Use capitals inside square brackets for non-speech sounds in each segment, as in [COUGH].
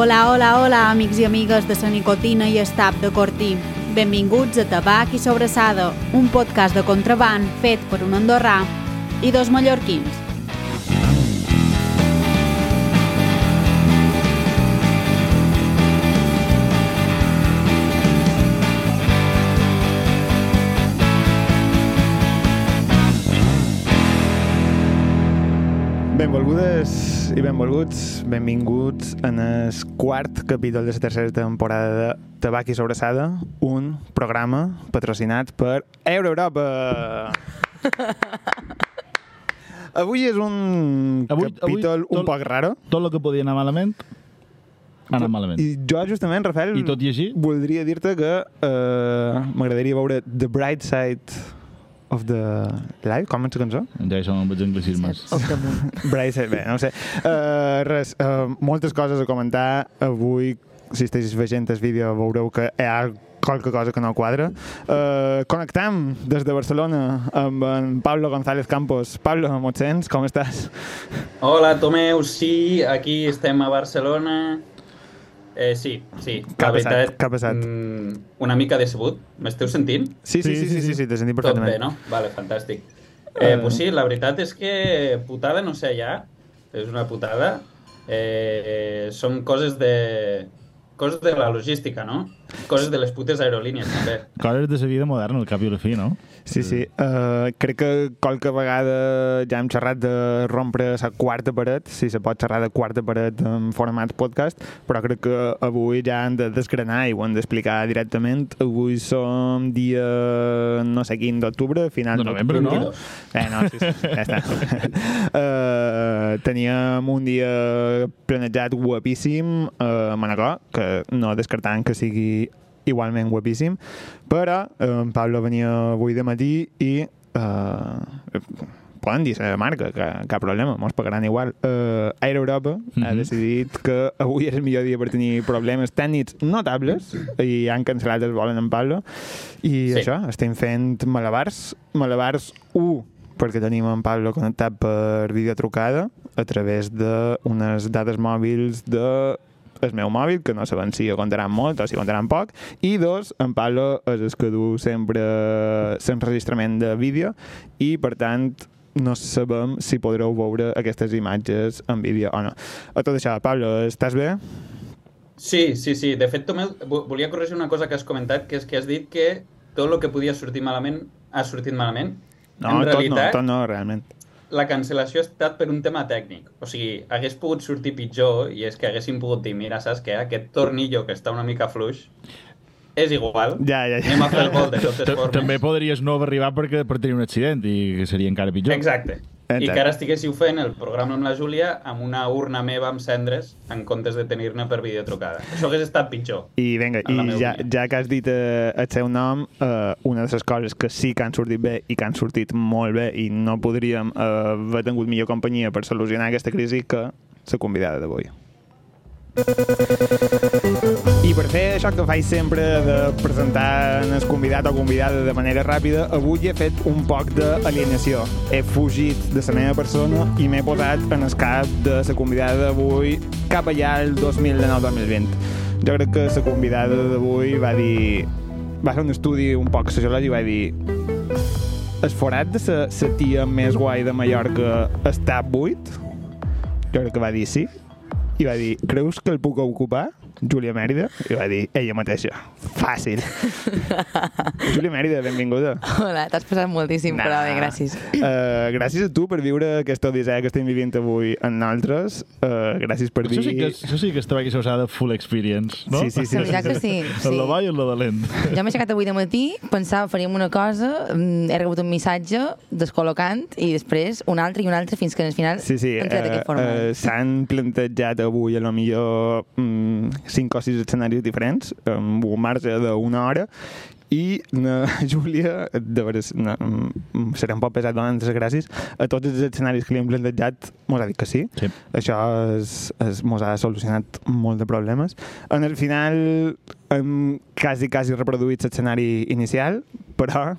Hola, hola, hola, amics i amigues de la nicotina i estap de Cortí. Benvinguts a Tabac i Sobrassada, un podcast de contraband fet per un andorrà i dos mallorquins. Benvolgudes i benvolguts, benvinguts en el quart capítol de la tercera temporada de Tabac i Sobrassada, un programa patrocinat per Euroeuropa. [LAUGHS] Avui és un Avui- capítol avui un tot- poc raro. Tot el que podia anar malament, ha anat malament. I jo, justament, Rafael, I tot i així? voldria dir-te que eh, m'agradaria veure The Bright Side of the Life. Com la cançó? Ja hi som amb els anglicismes. Bright Side, bé, no ho sé. Uh, res, uh, moltes coses a comentar. Avui, si estiguis veient el vídeo, veureu que hi ha qualque cosa que no quadra. Uh, connectam des de Barcelona amb en Pablo González Campos. Pablo, m'ho sents? Com estàs? Hola, Tomeu, sí, aquí estem a Barcelona. Eh, sí, sí, Què ha la passat? veritat, Què ha passat? mm, una mica decebut. M'esteu sentint? Sí, sí, sí, sí, sí, sí, te sentim Tot perfectament. bé, no? Vale, fantàstic. Eh, Eh. pues sí, la veritat és que putada no sé ja, és una putada. Eh, són coses de... coses de la logística, no? Coses de les putes aerolínies, també. Coses de la vida moderna, al cap i a la fi, no? Sí, sí. Uh, crec que qualque vegada ja hem xerrat de rompre la quarta paret, si se pot xerrar de quarta paret en format podcast, però crec que avui ja hem de desgranar i ho hem d'explicar directament. Avui som dia no sé quin d'octubre, final De novembre, no? 22. Eh, no, sí, sí, ja està. uh, [LAUGHS] teníem un dia planejat guapíssim a Manacor, que no descartant que sigui igualment guapíssim, però eh, en Pablo venia avui de matí i eh, poden dir la marca, que cap problema, mos pagaran igual. Uh, Air Europa mm -hmm. ha Mhm. decidit que avui és el millor dia per tenir problemes tècnics notables i han cancel·lat el vol en Pablo i Sí. això, estem fent malabars malabars 1 perquè tenim en Pablo connectat per videotrucada a través d'unes dades mòbils de el meu mòbil, que no sabem si aguantaran molt o si aguantaran poc, i dos, en Pablo és el que du sempre l'enregistrament de vídeo i, per tant, no sabem si podreu veure aquestes imatges en vídeo o no. A tot això, Pablo, estàs bé? Sí, sí, sí. De fet, Tomeu, vo- volia corregir una cosa que has comentat, que és que has dit que tot el que podia sortir malament ha sortit malament. No, en tot no, realitat, tot no, realment. La cancel·lació ha estat per un tema tècnic. O sigui, hagués pogut sortir pitjor i és que haguéssim pogut dir, mira, saps què? Aquest tornillo que està una mica fluix és igual. Ja, ja, ja. Anem a fer el gol de totes formes. També podries no arribar perquè per tenir un accident i que seria encara pitjor. Exacte. I que ara estiguéssiu fent el programa amb la Júlia amb una urna meva amb cendres en comptes de tenir-ne per videotrucada. Això hagués estat pitjor. I vinga, i ja, ja que has dit eh, el seu nom, eh, una de les coses que sí que han sortit bé i que han sortit molt bé i no podríem eh, haver tingut millor companyia per solucionar aquesta crisi que la convidada d'avui. I per fer això que faig sempre de presentar el convidat o convidada de manera ràpida, avui he fet un poc d'alienació. He fugit de la meva persona i m'he posat en el cap de la convidada d'avui cap allà el 2019-2020. Jo crec que la convidada d'avui va dir... Va fer un estudi un poc sociològic i va dir el forat de la tia més guai de Mallorca està buit? Jo crec que va dir sí. I va dir, creus que el puc ocupar? Júlia Mèrida. I va dir, ella mateixa. Fàcil. [LAUGHS] Júlia Mèrida, benvinguda. Hola, t'has passat moltíssim, Nah. però bé, gràcies. Uh, gràcies a tu per viure aquesta odissea que estem vivint avui en nosaltres. Uh, gràcies per dir... Això sí, que, això sí que es treballa que de full experience, no? Sí, sí, sí. [LAUGHS] La veritat que sí, sí. En la bo i en la dolent. Jo m'he aixecat avui de matí, pensava faríem una cosa, mm, he rebut un missatge descol·locant i després un altre i un altre fins que al final Sí, sí, hem tret eh, aquest format. eh, s'han plantejat avui a lo millor mm, cinc o sis escenaris diferents, amb un marge d'una hora, i na [LAUGHS] Júlia, de veres, no, mm, serà un poc pesat donant les gràcies, a tots els escenaris que li hem plantejat mos ha dit que sí. Sí. Això és, és, mos ha solucionat molt de problemes. En el final hem quasi, quasi reproduït l'escenari inicial, però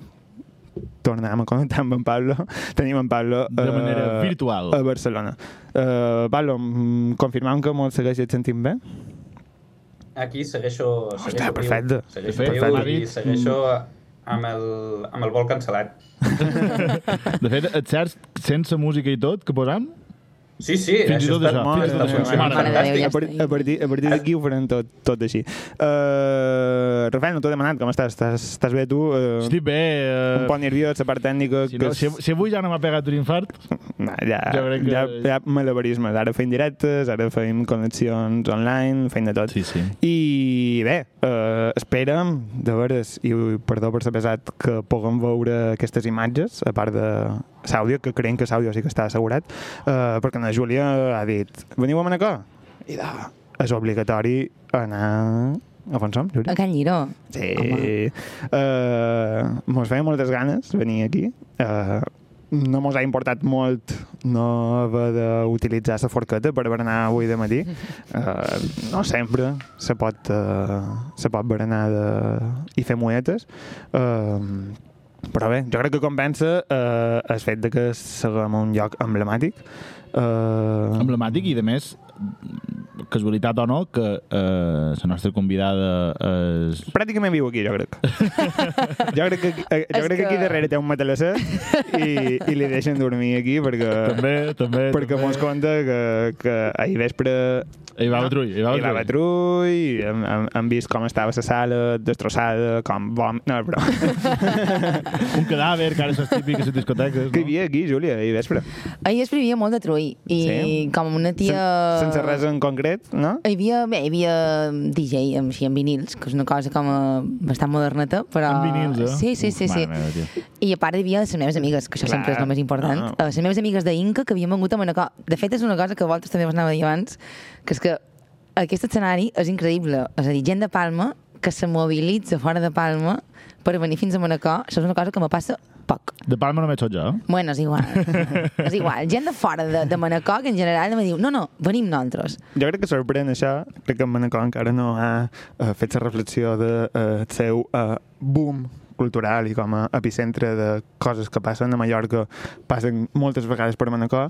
tornem a connectar amb en Pablo. [LAUGHS] Tenim en Pablo De manera virtual. a Barcelona. Uh, Pablo, mm, confirmam que mos segueixes sentint bé? Aquí segueixo, segueixo viu. perfecte. Segueixo De fet, viu perfecte. i segueixo amb el, amb el vol cancel·lat. [LAUGHS] De fet, et saps, sense música i tot, que posam? Sí, sí, Fins això tot està, això. Funcionant fantàstic. ja A, par a partir, a partir d'aquí ho farem tot, tot així. Uh, Rafael, no t'ho he demanat, com estàs? Estàs, estàs bé tu? Uh, Estic bé. un Eh, poc nerviós, la part tècnica... si, no, que si, si avui ja no m'ha pegat un infart, No, ja, Jo crec que- ja, ja malabarismes. Ara fem directes, ara fem connexions online, fem de tot. sí, sí. I bé, uh, esperem, de veres, i perdó per ser pesat, que puguem veure aquestes imatges, a part de l'àudio, que creiem que l'àudio sí que està assegurat, uh, perquè la Júlia ha dit, veniu a Manacor? I de, és obligatori anar... A on som, Júlia? A Can Lliró. Sí. Uh, mos feia moltes ganes venir aquí. Uh, no mos ha importat molt no haver d'utilitzar la forqueta per berenar avui de matí. Uh, [LAUGHS] no sempre se pot, uh, se pot berenar de... i fer muetes. Uh, però bé, jo crec que compensa uh, el fet de que seguem a un lloc emblemàtic. Uh, Emblemàtic i, de més, casualitat o no, que eh, la nostra convidada és... pràcticament viu aquí, jo crec. [LAUGHS] jo crec que, eh, jo crec que aquí que- darrere té un matalasser i, i li deixen dormir aquí perquè, També, també. perquè també. mos compta que, que ahir vespre Hi va Batrull, hi va hi va Batrull. Batrull, hem, hem, hem vist com estava la sala destrossada, com vom... No, però... [LAUGHS] Un cadàver, que ara és típic a les discoteques, que hi no? havia aquí, Júlia, ahir vespre? Ahir es previa molt de trull i Sí? com una tia... Sen, sense res en concret, no? Hi havia, bé, hi havia DJ amb, així, amb vinils, que és una cosa com a, bastant moderneta, però... Amb vinils, eh? Sí, sí, sí. Uf, sí. meva. I a part hi havia les meves amigues, que això Clar. sempre és el més important. Ah. Uh, les meves amigues d'Inca que havien vengut a Manacor. De fet, és una cosa que a vosaltres també us anava a dir abans, que és que aquest escenari és increïble. És a dir, gent de Palma que se mobilitza fora de Palma per venir fins a Manacor, això és una cosa que me passa poc. De Palma només sóc jo. Bueno, és igual. [LAUGHS] és igual. Gent de fora de, de Manacor que en general me diu no, no, venim nosaltres. Jo crec que sorprèn això, crec que en Manacor encara no ha uh, fet la reflexió de uh, seu uh, boom cultural i com a epicentre de coses que passen a Mallorca passen moltes vegades per Manacor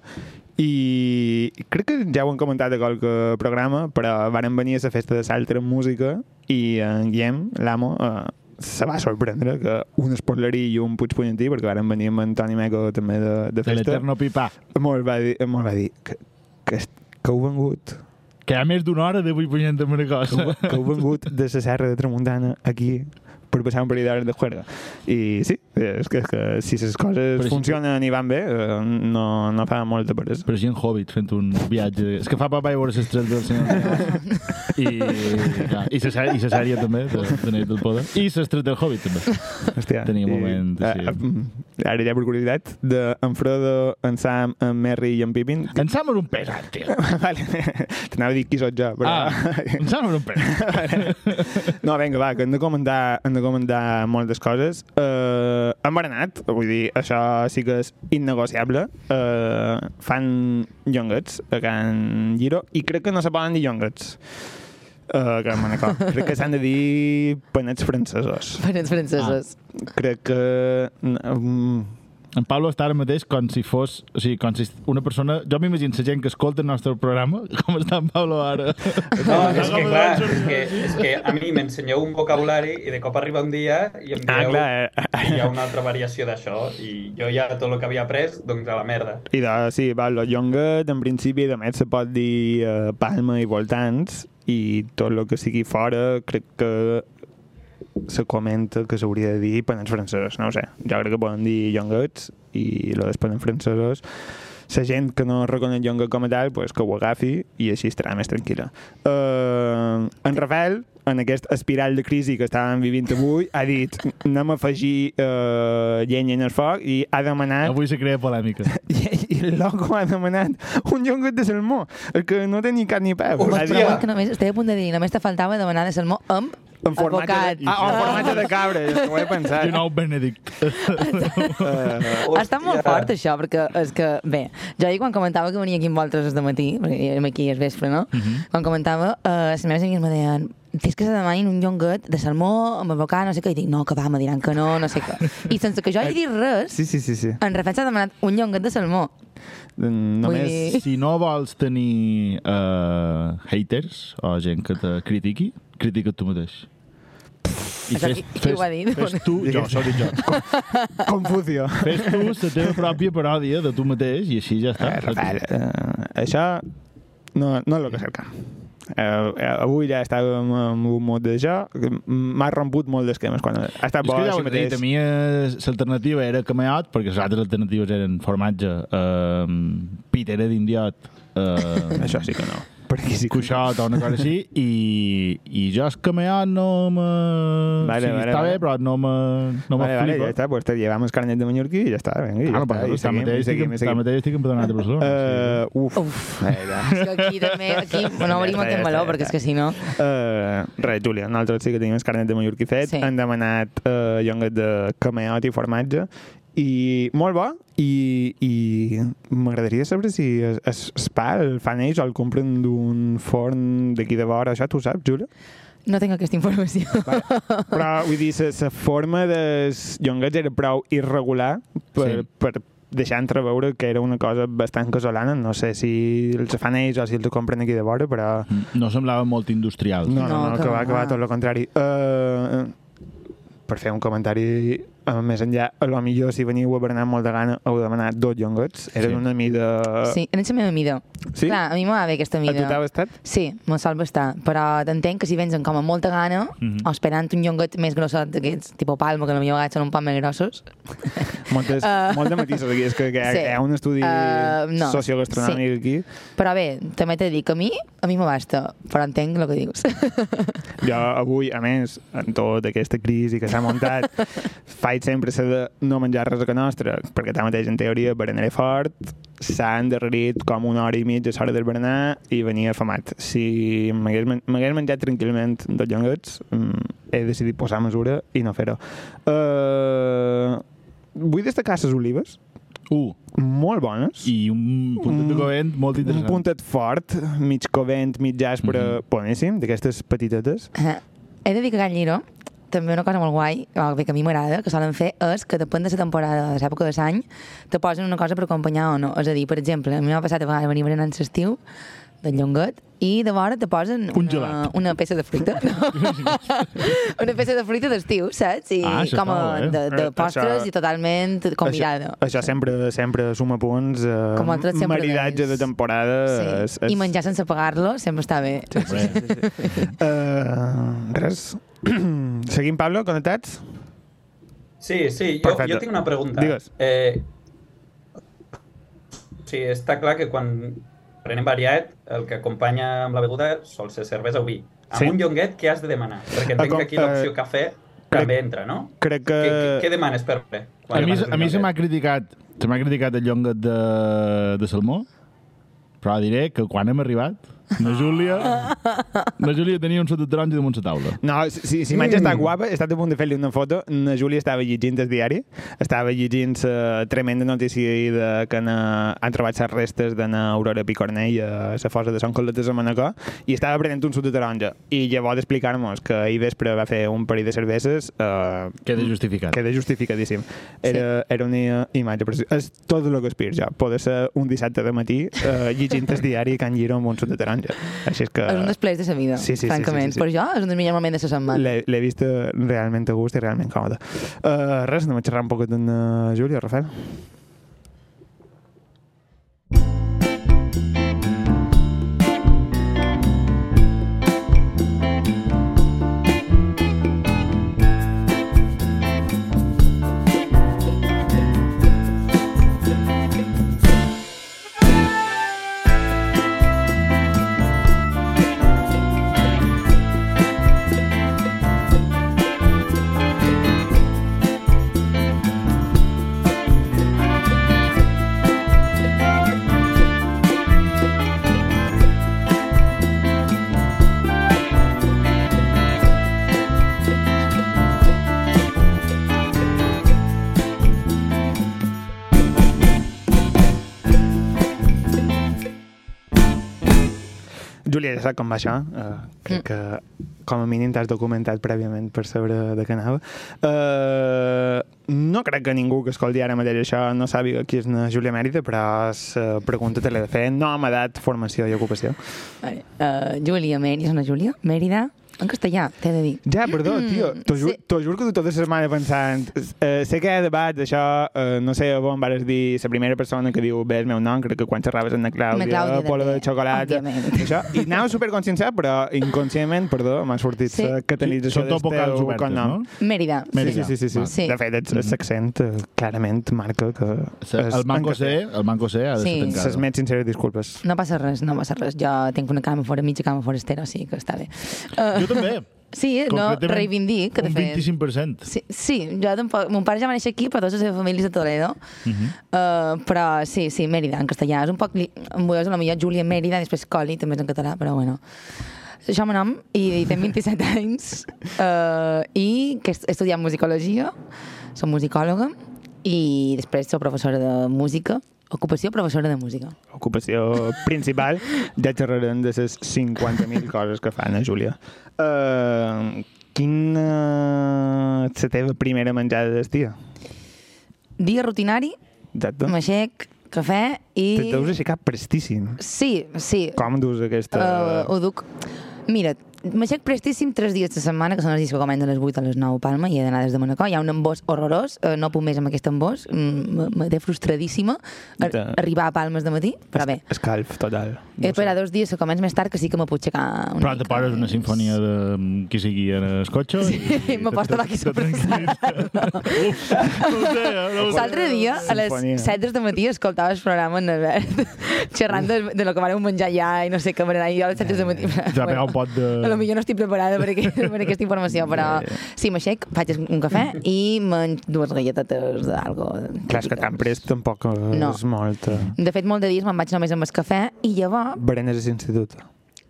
i crec que ja ho hem comentat a qualque programa però varen venir a la festa de Saltre amb música i en Guillem, l'amo, uh, se va sorprendre que un espotlerí i un Puigpunyentí, perquè varen venir amb Antoni Meco també de, de De festa, l'Eterno Pipà. molt va dir, molt va dir que, que, que heu vengut Que hi ha més d'una hora de vull punyent amb una que cosa. heu, que heu vengut de la serra de Tramuntana aquí per passar un parell d'hores de juerga. I sí, és que, és que si les coses Però si- funcionen i van bé, eh, no, no fa molta peresa. Però gent hobbit fent un viatge... És que fa papai veure les estrelles del senyor. [LAUGHS] I, clar, i, la sèrie, I la sèrie també, de, de Nit del Poder. I l'estrella del hobbit també. Hòstia, Tenia un i- moment així. eh, eh, ara ja per curiositat, de en Frodo, en Sam, en Merry i en Pippin... En Sam era un pesat, tio. [LAUGHS] vale. T'anava a dir qui sóc jo, però... Ah, en Sam era un pesat. [LAUGHS] No, vinga, va, que hem de comentar, hem de comentar moltes coses. Uh, hem berenat, vull dir, això sí que és innegociable. Uh, fan llonguets a Can Giro i crec que no se poden dir llonguets. Uh, que Manacor. crec que s'han de dir panets francesos. Parents francesos. Crec que... Um, En Pablo està ara mateix com si fos... O sigui, com si una persona... Jo m'imagino la gent que escolta el nostre programa, [LAUGHS] com està en Pablo ara. No, és que clar, és que, és que a mi m'ensenyeu un vocabulari i de cop arriba un dia i em ah, dieu clar. eh, que hi ha una altra variació d'això i jo ja tot el que havia après, doncs a la merda. I de, sí, va, lo llonguet, en principi, de més se pot dir uh, palma i voltants, i tot el que sigui fora, crec que se comenta que s'hauria de dir panets francesos, no ho sé. Jo crec que poden dir llonguets i lo dels panets francesos la gent que no reconeix llonguet com a tal, pues, que ho agafi i així estarà més tranquil·la. Uh, en Rafael, en aquest espiral de crisi que estàvem vivint avui, ha dit anem a afegir uh, llenya en el foc i ha demanat Avui se crea polèmica. [LAUGHS] i, loco ha demanat un llonguet de salmó, el que no té ni cap ni peu. Hòstia. Ha Però que només, estic a punt de dir, només te faltava demanar de salmó amb en formatge de, ah, en formatge de cabra, és que ho he pensat. I nou Benedict. [LAUGHS] Uh, Està molt fort, això, perquè és que, bé, jo ahir quan comentava que venia aquí amb vosaltres de matí, perquè érem aquí al vespre, no? Quan comentava, eh, les meves amigues me deien fes que se demanin un llonguet de salmó amb avocat, no sé què, i dic, no, que va, me diran que no, no sé què. I sense que jo hagi dit res, sí, sí, sí, sí. en Rafael s'ha demanat un llonguet de salmó. Mm, Només... dir- Si no vols tenir uh, haters o gent que te critiqui, critica't tu mateix. I Això qui- qui ho ha dit? Fes tu, jo, això dic jo. [LAUGHS] Confusió. Fes tu la teva pròpia paròdia de tu mateix i així ja està. Eh, Rafael, eh, això no, no és el que cerca. Eh, eh, avui ja estàvem amb un mot de jo, que m'ha romput molt d'esquemes quan ha estat És bo que ja ho he dit, mateix. a mi l'alternativa era camaiot, perquè les altres alternatives eren formatge, eh, pitera d'indiot, eh, Això sí que no. Per aquí sí que no. cuixot o una cosa així, i, i jo el camaiot no me... Vale, o sigui, vale, està vale. bé, però no me, no me Vale, vale, flipa. ja està, pues te llevamos el carnet de mallorquí i ja està, vinga, i ja Claro, està, perquè i seguim, estic, seguim, seguim. tanmateix estic empadronat a Barcelona. Uh, uf, Uf. Vinga. És que aquí també, aquí [LAUGHS] no obrim Ja està, aquest ja meló, perquè ja és que si no... Uh, res, Júlia, nosaltres sí que tenim el carnet de mallorquí fet, Sí. han demanat uh, llonguet de cameot i formatge, i molt bo, i, i m'agradaria saber si es, es, es pa el fan ells o el compren d'un forn d'aquí de vora, això tu saps, Júlia? No tinc aquesta informació. Però, vull dir, la forma dels llonguets era prou irregular per, Sí. per deixar entreveure que era una cosa bastant casolana. No sé si els fan ells o si els compren aquí de vora, però... No semblava molt industrial. No, no, No, no, que que va, que va va. tot el contrari. Uh, per fer un comentari uh, més enllà, a lo millor si veniu a berenar molt de gana heu demanat dos llonguets. Eren Sí. una mida... Sí, en la meva mida. Sí? Clar, a mi m'agrada bé aquesta A tu mida. t'ha estat? Sí, me sol bastar, però t'entenc que si vens amb com a molta gana Mhm. o esperant un llonguet més grossot d'aquests, tipus palma, que potser a vegades són un poc més grossos, [LAUGHS] Moltes, Uh, molt de matisos aquí. És que, que hi, ha, sí. hi ha un estudi Uh, no, sociogastronòmic aquí. però bé, també t'he de dir que a mi, a mi me basta, però entenc el que dius. Jo avui, a més, en tota aquesta crisi que s'ha muntat, [LAUGHS] faig sempre ser de no menjar res a casa nostra, perquè tanmateix, en teoria, berenaré fort, s'ha endarrerit com una hora i mitja a l'hora del berenar i venia afamat. Si m'hagués men- m'hagués menjat tranquil·lament dos llonguets, mm, he decidit posar mesura i no fer-ho. Uh, vull destacar les olives, Uh, molt bones. i un puntet de covent molt un interessant. puntet fort, mig covent, mig aspre, Mhm. boníssim, d'aquestes petitetes. Eh, He de dir que a Can Lliro també una cosa molt guai, que a mi m'agrada, que solen fer, és que depèn de la temporada, de l'època de l'any, te posen una cosa per acompanyar o no. És a dir, per exemple, a mi m'ha passat a vegades venir berenant l'estiu, del llonguet, i de vora te posen Un una, una peça de fruita. No? [LAUGHS] una peça de fruita d'estiu, saps? I Ah, com a, bé. de, de Eh, postres això- i totalment convidada. Això, això sempre, sempre suma punts. Eh, Com altres sempre maridatge de temporada. Sí. És, és... I menjar sense pagar-lo sempre està bé. Uh, [LAUGHS] res. [CLEARS THROAT] Seguim, Pablo, connectats? Sí, sí, jo, Perfecte. jo tinc una pregunta. Digues. Eh, sí, està clar que quan prenem variat, el que acompanya amb la beguda sol ser cervesa o vi. Amb Sí. un llonguet, què has de demanar? Perquè entenc que aquí l'opció eh, cafè també entra, no? Crec que... Què, què, què demanes per quan A mi, a mi se m'ha criticat, se m'ha criticat el llonguet de, de salmó, però diré que quan hem arribat, la Júlia, la Júlia tenia un sot de taronja damunt la taula. No, si, si imatge està guapa, he estat a punt de fer-li una foto. La Júlia estava llegint el diari, estava llegint la tremenda notícia de que na, han trobat les restes de na Aurora Picornell a la fosa de Sant Coletes a Manacor i estava prenent un suc de taronja. I llavors d'explicar-nos que ahir vespre va fer un parell de cerveses, eh, Queda justificat. queda justificadíssim. Era, era una imatge preciosa. És tot el que aspiro ja. Poder ser un dissabte de matí eh, llegint el diari Can Giro amb un suc de taronja. Així és que... És un desplaç de la vida, Sí, sí, sí, francament. sí, sí, sí. Per jo és un dels millors moments de la setmana. L'he vist eh, realment a gust i realment còmode. Uh, res, anem a xerrar un poquet amb uh, Júlia, Rafael. Júlia, ja sap com va això. Uh, crec que com a mínim t'has documentat prèviament per saber de què anava. Uh, no crec que ningú que escolti ara mateix això no sàpiga qui és la Júlia Mèrida, però la pregunta te l'he de fer. Nom, edat, formació i ocupació. Vale. Uh, Júlia Mèrida, és una Júlia? Mèrida? En castellà, t'he de dir. Ja, perdó, tio, t'ho juro, sí. juro que tu tota la setmana pensant eh, sé que hi ha debat d'això, eh, no sé on vares dir la primera persona que diu bé el meu nom, crec que quan xerraves amb la Clàudia, La Clàudia, Polo de també, xocolata, això, i anava superconscienciat, però inconscientment, perdó, m'ha sortit Sí. la catalització Són tot vocals teu obertes, cognom. no? Mèrida. Sí, Mèrida. sí, sí, sí, sí. Sí. De fet, ets- l'accent eh, clarament marca que... és El manco en C, el manco C ha de Sí. ser Les tancada. més sinceres disculpes. No passa res, no passa res. Jo tinc una cama fora, mitja cama forastera, o sigui que està bé. Uh, Jo també. Sí, no, reivindic, que Un fet... 25%. Sí, sí, jo tampoc... Mon pare ja va néixer aquí, però tota la seva família és de Toledo. Uh -huh. Uh, però sí, sí, Mèrida, en castellà. És un poc... Em veus, a la millor Júlia Mèrida, després Coli, també és en català, però bueno. Això meu nom, i tinc 27 [LAUGHS] anys, uh, i que he estudiat musicologia, soc musicòloga, i després soc professora de música, ocupació professora de música. Ocupació principal, ja xerrarem de les 50.000 coses que fan a Júlia. Uh, quina és la teva primera menjada del dia? Rutinari, Exacte. m'aixec, cafè i... Te deus aixecar prestíssim. Sí, sí. Com dus aquesta... Uh, ho duc... Mira, m'aixec prestíssim tres dies de setmana, que són els dies que comencen a les 8 a les 9 a Palma, i he d'anar des de Manacor. Hi ha un embòs horrorós, uh, no puc més amb aquest embòs, me té frustradíssima ar De- arribar a Palmes de matí, però bé. Escalf total. He esperat dos dies que comença més tard, que sí que me puc aixecar una Però te poses una sinfonia de qui sigui en el cotxe Sí, i... m'he post la no eh, no ho sé. L'altre dia, a les Sinfonia. 7 de matí, escoltava el programa en Albert, xerrant de, de lo que vareu menjar ja i no sé què berenar, i jo a les 7 de matí... Va pegar un pot de... A lo millor no estic preparada per, aquest, [LAUGHS] per aquesta informació, però sí, m'aixec, faig un cafè i menys dues galletetes d'algo. Clar, és que tan prest tampoc No. és molt... eh, De fet, molt de dies me'n vaig només amb el cafè i llavors, Berenes a l'institut.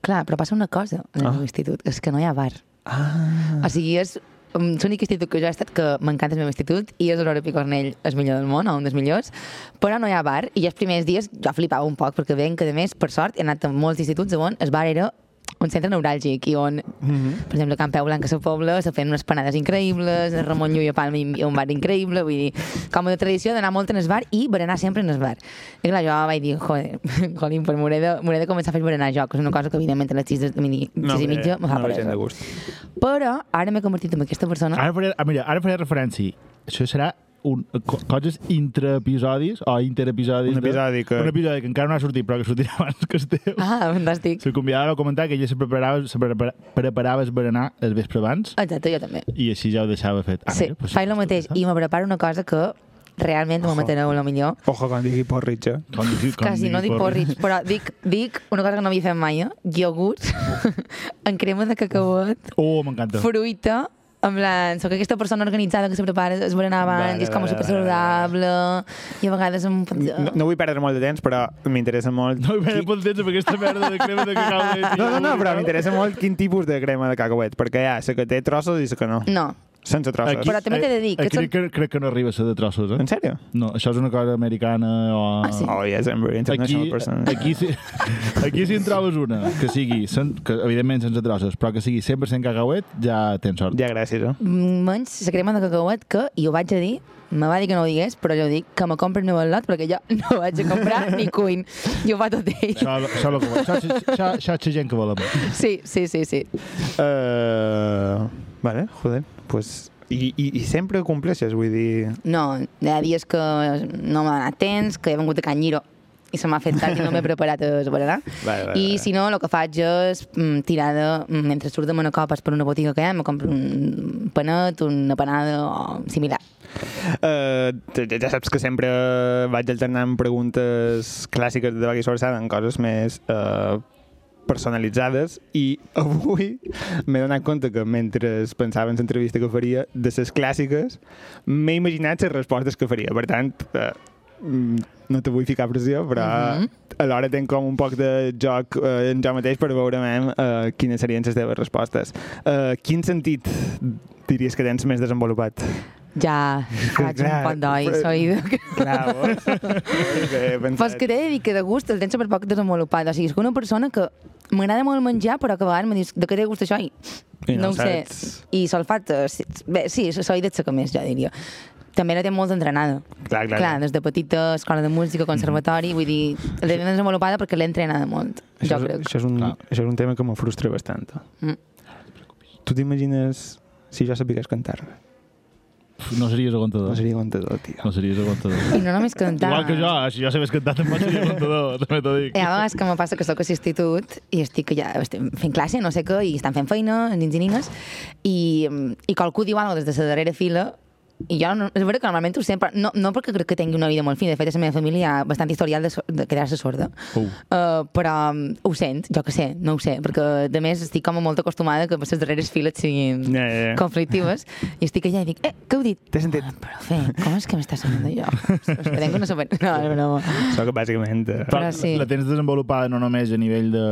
clar, però passa una cosa en Ah. meu institut, és que no hi ha bar. Ah. O sigui, és um, l'únic institut que jo he estat que m'encanta el meu institut i és l'Aurora Picornell el millor del món, o un dels millors, però no hi ha bar i els primers dies jo flipava un poc perquè veiem que, a més, per sort, he anat a molts instituts on el bar era un centre neuràlgic i on, Mm -hmm. per exemple, a Can Peu Blanc a la Pobla se feien unes panades increïbles, el Ramon Llull a Palma un bar increïble, vull dir, com a de tradició d'anar molt en el bar i berenar sempre en el bar. I clar, jo vaig dir, joder, [LAUGHS] Colin, pues m'hauré de, de començar a fer berenar jo, que és una cosa que evidentment a les 6 de, mini, 6 i mitja me fa no peresa. de gust. Però ara m'he convertit en aquesta persona Ara faré, ah, mira, ara faré referència. Això serà un, co coses intraepisodis o interepisodis. Un episodi que- De, un episodi que encara no ha sortit, però que sortirà [LAUGHS] abans que el teu. Ah, fantàstic. La convidada va comentar que ella se preparava, se prepara, preparava el berenar el vespre abans Exacte, jo també. i així ja ho deixava fet. Ah, sí, mira, pues, faig el mateix i me preparo una cosa que realment me matareu a millor. Ojo, quan digui porridge. eh? Com, digui- com Quasi, no digui dic porridge, però dic, dic una cosa que no havia fet mai, eh? iogurt en [LAUGHS] crema de cacauet, Oh, m'encanta. fruita, en plan, soc aquesta persona organitzada que se prepara es berenar abans Vale, i és com vale, super vale, saludable i a vegades em... No, no vull perdre molt de temps, però m'interessa molt... No hi veia qui- pel temps amb aquesta merda de crema de cacau. de No, no, no, però m'interessa molt quin tipus de crema de cacauet, perquè hi ha la que té trossos i la que no. No, Sense trossos. Aquí- Però també t'he de dir que Aquí són- crec, crec que no arriba a ser de trossos, eh? En sèrio? No, això és una cosa americana o... Ah, sí? Oh, yes, I'm very international Aquí, person. aquí, si, [LAUGHS] aquí si en trobes una que sigui, sen, que evidentment sense trossos, però que sigui 100% cacauet, ja tens sort. Ja, gràcies, eh? menys la crema de cacauet que, i ho vaig a dir, me va dir que no ho digués, però jo dic que me compri un lot perquè jo [LAUGHS] no vaig a comprar ni cuin. Ho fa tot ell. Això, això, que, això, això, això és la gent que volem. Sí, sí, sí, sí. Uh, vale, joder, pues... I, i, I sempre ho compleixes, vull dir... No, hi ha dies que no m'ha anat temps, que he vengut a Can Lliro i se m'ha fet tard i no m'he [LAUGHS] preparat a berenar. Vale, vale, I vale. si no, el que faig és mm, tirar de... mm, Mentre surt de Manacopes per una botiga que hi ha, me compro un panet, una panada o similar. Uh, ja, ja saps que sempre vaig alternant preguntes clàssiques de Bagui Sorsada en coses més uh, personalitzades i [LAUGHS] avui m'he donat compte que mentre pensava en l'entrevista que faria de les clàssiques m'he imaginat les respostes que faria per tant uh, no te vull ficar pressió però uh Mhm. alhora tenc com un poc de joc uh, en jo mateix per veure uh, quines serien les teves respostes uh, quin sentit diries que tens més desenvolupat? Ja, [LAUGHS] faig un pot d'oi, soy. Clar, [LAUGHS] vos. Que t'he de dir que de gust el tens super poc desenvolupat. O sigui, és que una persona que m'agrada molt menjar, però que a vegades me dius de què te gusta això? I, I no no, ho sé. I solfat, eh, sí, bé, sí, soy de que més, jo diria. també la té molt entrenada. Clar, clar, clar des de petita, escola de música, conservatori, vull dir, la té desenvolupada perquè l'he entrenada molt, Això, jo és, crec. això, és un, Clar. això és un tema que me frustra bastant. Mm. Tu t'imagines si jo sapigués cantar? No series aguantador. No seria contador, tio. No series aguantador. I no només cantar. Igual que jo, si jo sabés cantar també seria aguantador, també t'ho dic. Hi ha vegades que me passa que soc a l'institut i estic ja estem fent classe, no sé què, i estan fent feina, nins i nines, i, i qualcú diu alguna cosa des de la darrera fila i jo, no, és veritat que normalment ho sent, però no, no perquè crec que tingui una vida molt fina, de fet, a la meva família hi ha bastant historial de, so- de quedar-se sorda, Uh. uh, però um, ho sent, jo que sé, no ho sé, perquè de més estic com molt acostumada que les darreres files siguin ja, ja. conflictives, i estic allà i dic, eh, què heu dit? T'he sentit. Ah, però fe, com és que m'està sonant allò? [LAUGHS] Esperem que no sabem... No, és broma. Sóc bàsicament... eh, Però sí. la tens desenvolupada no només a nivell de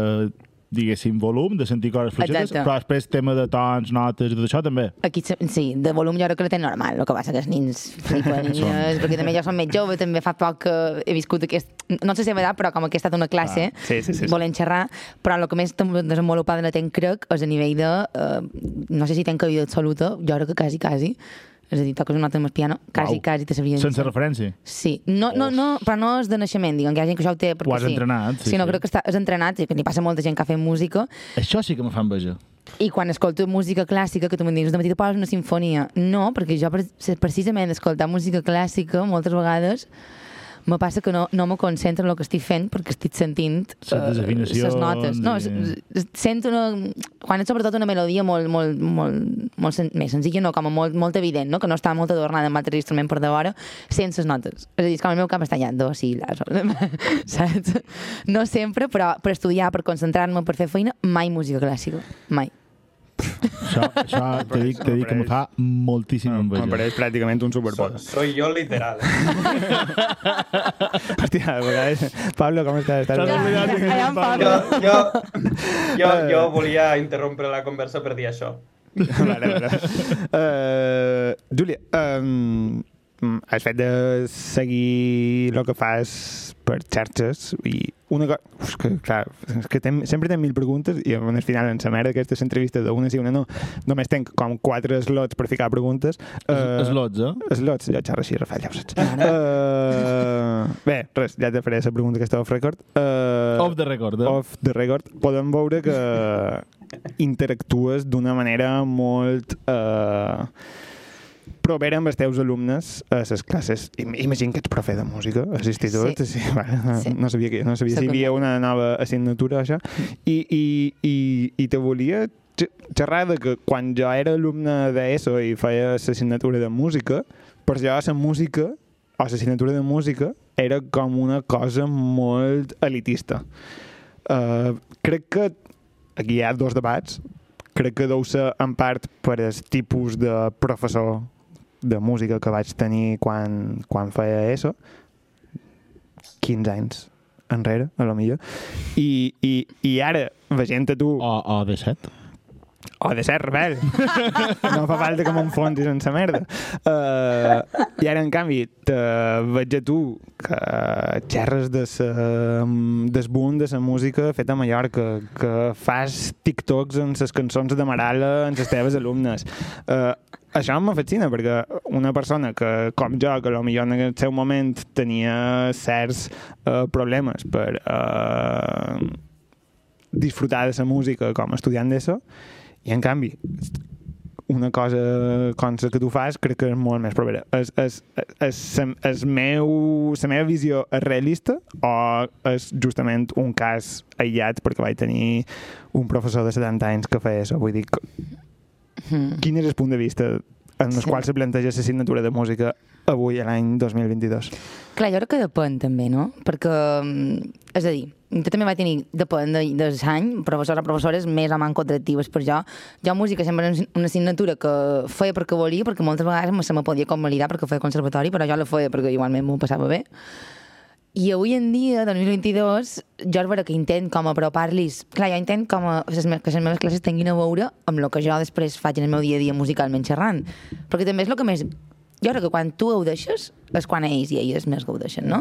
diguéssim, volum, de sentir coses fluixetes, Exacte. però després tema de tons, notes i tot això també. Aquí, sí, de volum jo crec que la tenen normal, el que passa que els nins flipen, i, [LAUGHS] eh, perquè també jo som més jove, també fa poc que he viscut aquest, no sé si és edat, però com que he estat una classe, Ah, sí, sí, sí, sí. volent xerrar, però el que més desenvolupada la tenc, crec, és a nivell de, eh, no sé si tenc caïda absoluta, jo crec que quasi, quasi, és a dir, toques una nota amb el piano, quasi, Uau. quasi te sabria dir. Sense referència. Sí, no, no, no, però no és de naixement, diguem, que hi ha gent que això ho té perquè Ho has sí. entrenat, sí, sí, no, sí. crec que està, és entrenat, i que li passa molta gent que ha fet música, Això sí que me fa enveja. i quan escolto música clàssica, que tu em dius, de matí te poses una sinfonia. No, perquè jo pre- precisament escoltar música clàssica moltes vegades me passa que no, no me concentro en el que estic fent perquè estic sentint Les desafinacions les notes. No, i- sento una... Quan és sobretot una melodia molt, molt, molt, molt sen més senzilla, no, com a molt, molt evident, no? que no està molt adornada amb altres instruments per davora, sense les notes. És a dir, és com el meu cap està allà, do, si, la, saps? No sempre, però per estudiar, per concentrar-me, per fer feina, mai música clàssica. Mai. Això, això [LAUGHS] t'he dit, dit que me fa moltíssima enveja. M'apareix pràcticament un So, superpol. soy yo literal. [LAUGHS] Hòstia, a vegades... Pablo, com estàs? Estàs Allà en Pablo. Pablo. Jo, jo, jo, jo volia interrompre la conversa per dir això. [LAUGHS] vale, vale. Uh, Júlia, um, has fet de seguir el que fas per xarxes i una cosa... Uf, que, clar, és que tem, sempre tenc mil preguntes i al final en la merda d'aquestes entrevistes d'una sí una no només tenc com quatre slots per ficar preguntes Uh, Slots, eh? Slots, jo xerro així, Rafael, ja ho saps. Uh, bé, res, ja te faré la pregunta que està off record. Uh, Off the record, eh? off the record. Podem veure que interactues d'una manera molt uh, propera amb els teus alumnes a les classes. Im- Imagina que ets profe de música a l'institut. Sí. Sí. vale, [LAUGHS] Sí. No sabia, que, no sabia si hi havia una nova assignatura, això. I, i, i, i te volia xerrar de que quan jo era alumne d'ESO i feia l'assignatura de música, per jo la música o l'assignatura de música era com una cosa molt elitista. Uh, crec que aquí hi ha dos debats. Crec que deu ser en part per el tipus de professor de música que vaig tenir quan, quan feia ESO, 15 anys enrere, a lo millor. I, i, i ara, veient a tu... O, o de set. O de ser rebel. [LAUGHS] no fa falta que m'enfonsis en sa merda. Uh, I ara, en canvi, te veig a tu que xerres de sa, des boom de la música feta a Mallorca, que fas TikToks en les cançons de Marala en les teves alumnes. Uh, això me fascina, perquè una persona que, com jo, que potser en el seu moment tenia certs uh, problemes per uh, disfrutar de la música com a estudiant d'ESO, i en canvi, una cosa com la que tu fas crec que és molt més propera. És, és, és, és meu, la meva visió és realista o és justament un cas aïllat perquè vaig tenir un professor de 70 anys que feia això? Vull dir, Mm. quin és el punt de vista en el Sí. qual se planteja l'assignatura de música avui, a l'any 2022? Clar, jo crec que depèn també, no? Perquè, mm, és a dir, jo també vaig tenir, depèn de, de l'any, professors o professores més o menys contractives per jo. Jo música sempre era una assignatura que feia perquè volia, perquè moltes vegades se me podia convalidar perquè feia conservatori, però jo la feia perquè igualment m'ho passava bé. I avui en dia, 2022, jo és que intent com apropar-los... Clar, jo intent com a, que les meves classes tinguin a veure amb el que jo després faig en el meu dia a dia musicalment xerrant. Perquè també és el que més... Jo crec que quan tu gaudeixes és quan ells i elles més gaudeixen, no?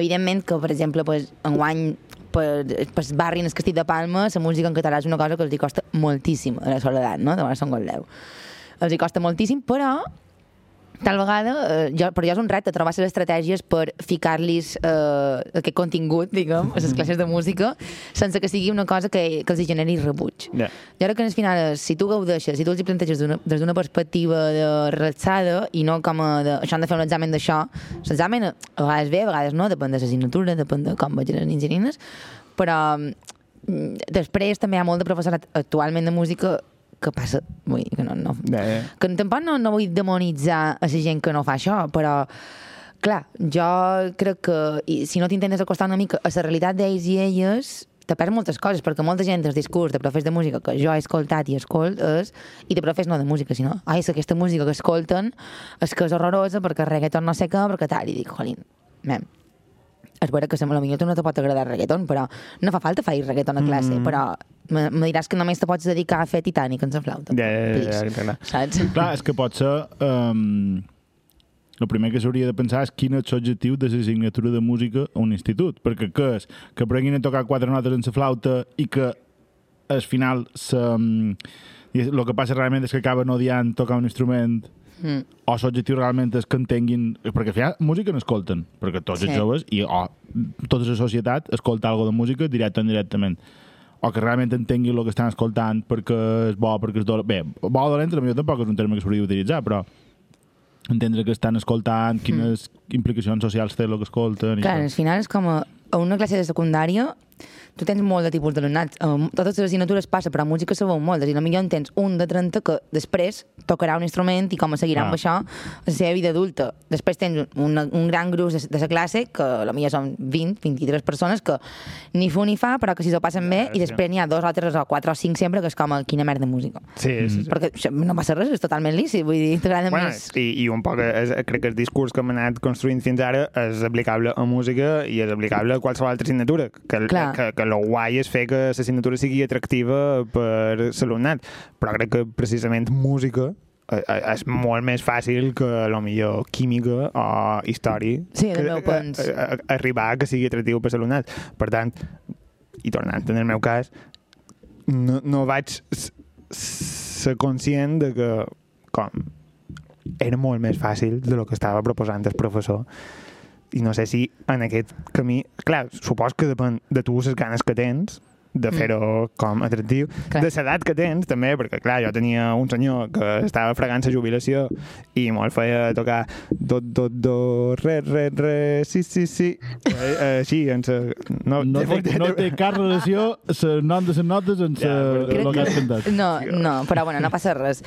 Evidentment que, per exemple, pues, enguany per, per barri en el Castell de Palma la música en català és una cosa que els costa moltíssim a la soledat, no? De Barça Goldeu. Els hi costa moltíssim, però tal vegada, eh, jo, però jo és un repte trobar les estratègies per ficar-los eh, aquest contingut, diguem, a les classes de música, sense que sigui una cosa que, que els generi rebuig. Ja. Jo crec que al final, si tu gaudeixes, si tu els hi planteges des d'una perspectiva de relaxada i no com a de, això han de fer un examen d'això, l'examen a vegades bé, a vegades no, depèn de l'assignatura, depèn de com vagin les nins i nines, però mm, després també hi ha molt de professorat actualment de música que passa, vull dir, que no, no, Ja, ja. que tampoc no, no vull demonitzar a la gent que no fa això, però clar, jo crec que i, si no t'intentes acostar una mica a la realitat d'ells i elles, te perds moltes coses, perquè molta gent el discurs de profes de música que jo he escoltat i escolt és, i de profes no de música, sinó, ai, és que aquesta música que escolten és que és horrorosa perquè el reggaeton no sé què, perquè tal, i dic, jolín, mem, és vera que potser no te pot agradar el reggaeton, però no fa falta fer reggaeton a classe, mm. però me, diràs que només te pots dedicar a fer Titanic en la flauta. Ja, ja, ja, ja. Saps? Clar, és que potser... Um, el primer que s'hauria de pensar és quin és l'objectiu de l'assignatura de música a un institut. Perquè què és? Que aprenguin a tocar quatre notes en la flauta i que al final se, el que passa realment és que acaben odiant tocar un instrument Mm. o l'objectiu realment és que entenguin... Perquè al final música n'escolten, perquè tots els Sí. joves i o, tota la societat escolta alguna de música directe o indirectament o que realment entenguin el que estan escoltant perquè és bo, perquè és dolent. Bé, bo o dolent potser tampoc és un terme que s'hauria d'utilitzar, però entendre que estan escoltant, quines implicacions socials té el que escolten... i Clar, al final és com a, a una classe de secundària tu tens molt de tipus d'alumnat. Um, totes les assignatures passa, però a música se veuen moltes. I potser en tens un de 30 que després tocarà un instrument i com a seguirà Clar. amb això a la seva vida adulta. Després tens un, un gran gruix de, de la classe, que potser són 20, 23 persones, que ni fu ni fa, però que si s'ho passen bé, Ja, i després n'hi ha dos o tres o quatre o cinc sempre, que és com a quina merda de música. Sí, sí, sí. Perquè no passa res, és totalment lícit, vull dir, t'agrada Bueno, més... i, i un poc és, crec que el discurs que hem anat construint fins ara és aplicable a música i és aplicable a qualsevol altra assignatura que, Clar. que, que lo guai és fer que l'assignatura sigui atractiva per l'alumnat però crec que precisament música eh, eh, és molt més fàcil que lo millor química o història Sí, que, a, a, a, arribar a que sigui atractiu per l'alumnat. Per tant, i tornant en el meu cas no, no vaig ser conscient de que com era molt més fàcil de lo que estava proposant el professor i no sé si en aquest camí clar, supos que depèn de tu les ganes que tens de fer-ho com atractiu Clar. de l'edat que tens també, perquè clar, jo tenia un senyor que estava fregant la jubilació i molt feia tocar do, do, do, re, re, re, sí, sí, sí eh, així, en sa... no, No té, no té cap relació el nom de les notes amb Ja, ja, el que has cantat. No, no, però bueno, no passa res.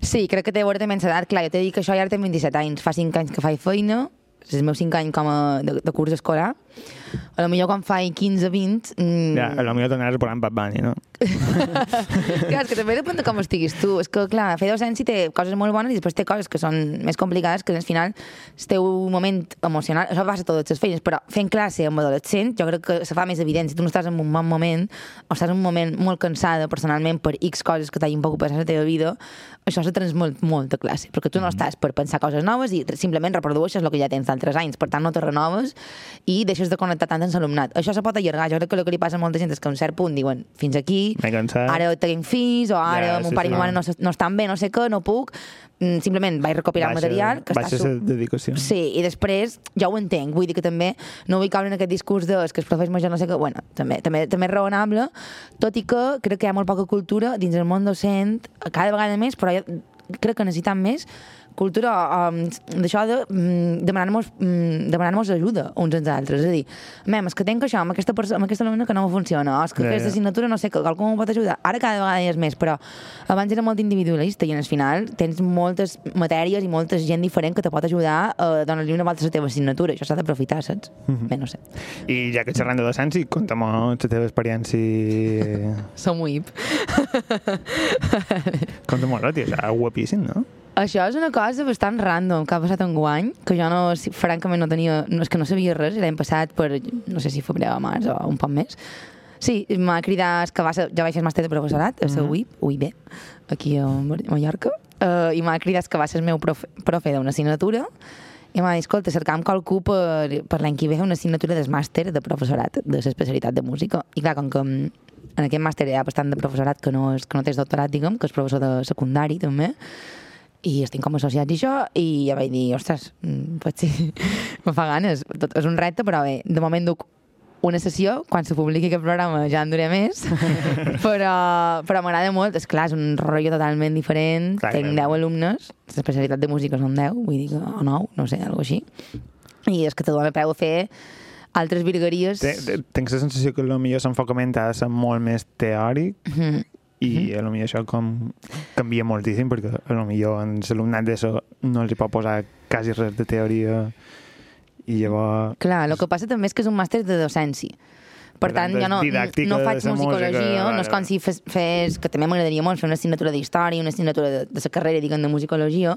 Sí, crec que té a veure també amb l'edat. Clar, jo t'he dit que això ja ara tinc 27 anys, fa 5 anys que faig feina, és el meu 5 anys com a de, de curs escolar. A lo millor quan faig 15 20... Mm, ja, a lo millor t'anaves posant Bad Bunny, no? [LAUGHS] clar, és que també depèn de com estiguis tu. És que, clar, fer docència té coses molt bones i després té coses que són més complicades, que al final el teu moment emocional, això passa a totes les feines, però fent classe amb adolescent jo crec que se fa més evident. Si tu no estàs en un bon moment o estàs en un moment molt cansada personalment per X coses que t'hagin pogut passar a la teva vida, això se transmet molt a classe, perquè tu no estàs per pensar coses noves i simplement reprodueixes el que ja tens d'altres anys, per tant no te renoves i deixes de connectar tant amb l'alumnat. Això se pot allargar, jo crec que el que li passa a molta gent és que a un cert punt diuen fins aquí, Ara tenim fills, o ara Ja, mon sí, pare i sí. ma mare no, no estan bé, no sé què, no puc, mm, simplement vaig recopilar el material, que baixa està... la dedicació. Sí, i després ja ho entenc, vull dir que també no vull caure en aquest discurs de "És que els professors majors no sé què, bueno, també, també, també és raonable, tot i que crec que hi ha molt poca cultura dins el món docent, cada vegada més, però crec que necessitem més cultura um, d'això de um, demanar-nos um, demanar ajuda uns als altres. És a dir, mem, és que tenc això amb aquesta, amb aquesta alumna que no funciona, és que Ja, aquesta ja. assignatura no sé, que algú m'ho pot ajudar. Ara cada vegada hi és més, però abans era molt individualista i al final tens moltes matèries i molta gent diferent que te pot ajudar a donar-li una volta a la teva assignatura. Això s'ha d'aprofitar, saps? Bé, no sé. I ja que xerrant de docència, conta'm la teva experiència... [LAUGHS] Som UIP. Conta'm la tia, és guapíssim, no? Això és una cosa bastant random que ha passat en guany, que jo no, francament no tenia, no, és que no sabia res, l'hem passat per, no sé si febrer o març o un poc més. Sí, m'ha cridat, que va ser, ja vaig el màster de professorat, a la UIP, UIB, aquí a Mallorca, uh, i m'ha cridat que va ser el meu profe, profe d'una assignatura, i m'ha dit, escolta, cercam qualcú per, per l'any que ve una assignatura del màster de professorat, de l'especialitat de música. I clar, com que mm, en aquest màster hi ha bastant de professorat que no, és, que no tens doctorat, diguem, que és professor de secundari també, i estem com associats i això, i ja vaig dir, ostres, mm, potser [LAUGHS] me fa ganes. Tot, és un repte, però bé, de moment duc una sessió, quan se publiqui aquest programa ja en duré més, [LAUGHS] però, però m'agrada molt, és clar, és un rotllo totalment diferent, Clar, tenc clar. 10 alumnes, l'especialitat de música són 10, vull dir que, o 9, no sé, alguna així, i és que te dona peu a fer altres virgueries... Te- te- Tinc la sensació que potser l'enfocament ha de ser molt més teòric Mhm. I a lo millor això com canvia moltíssim perquè a lo millor en l'alumnat d'ESO no els hi pot posar quasi res de teoria i llavors Clar, el que passa també és que és un màster de docència. Per Per tant, tant, jo no, no faig musicologia, música, no és com si fes, fes, que també m'agradaria molt fer una assignatura d'història, una assignatura de, de la carrera, diguem, de musicologia,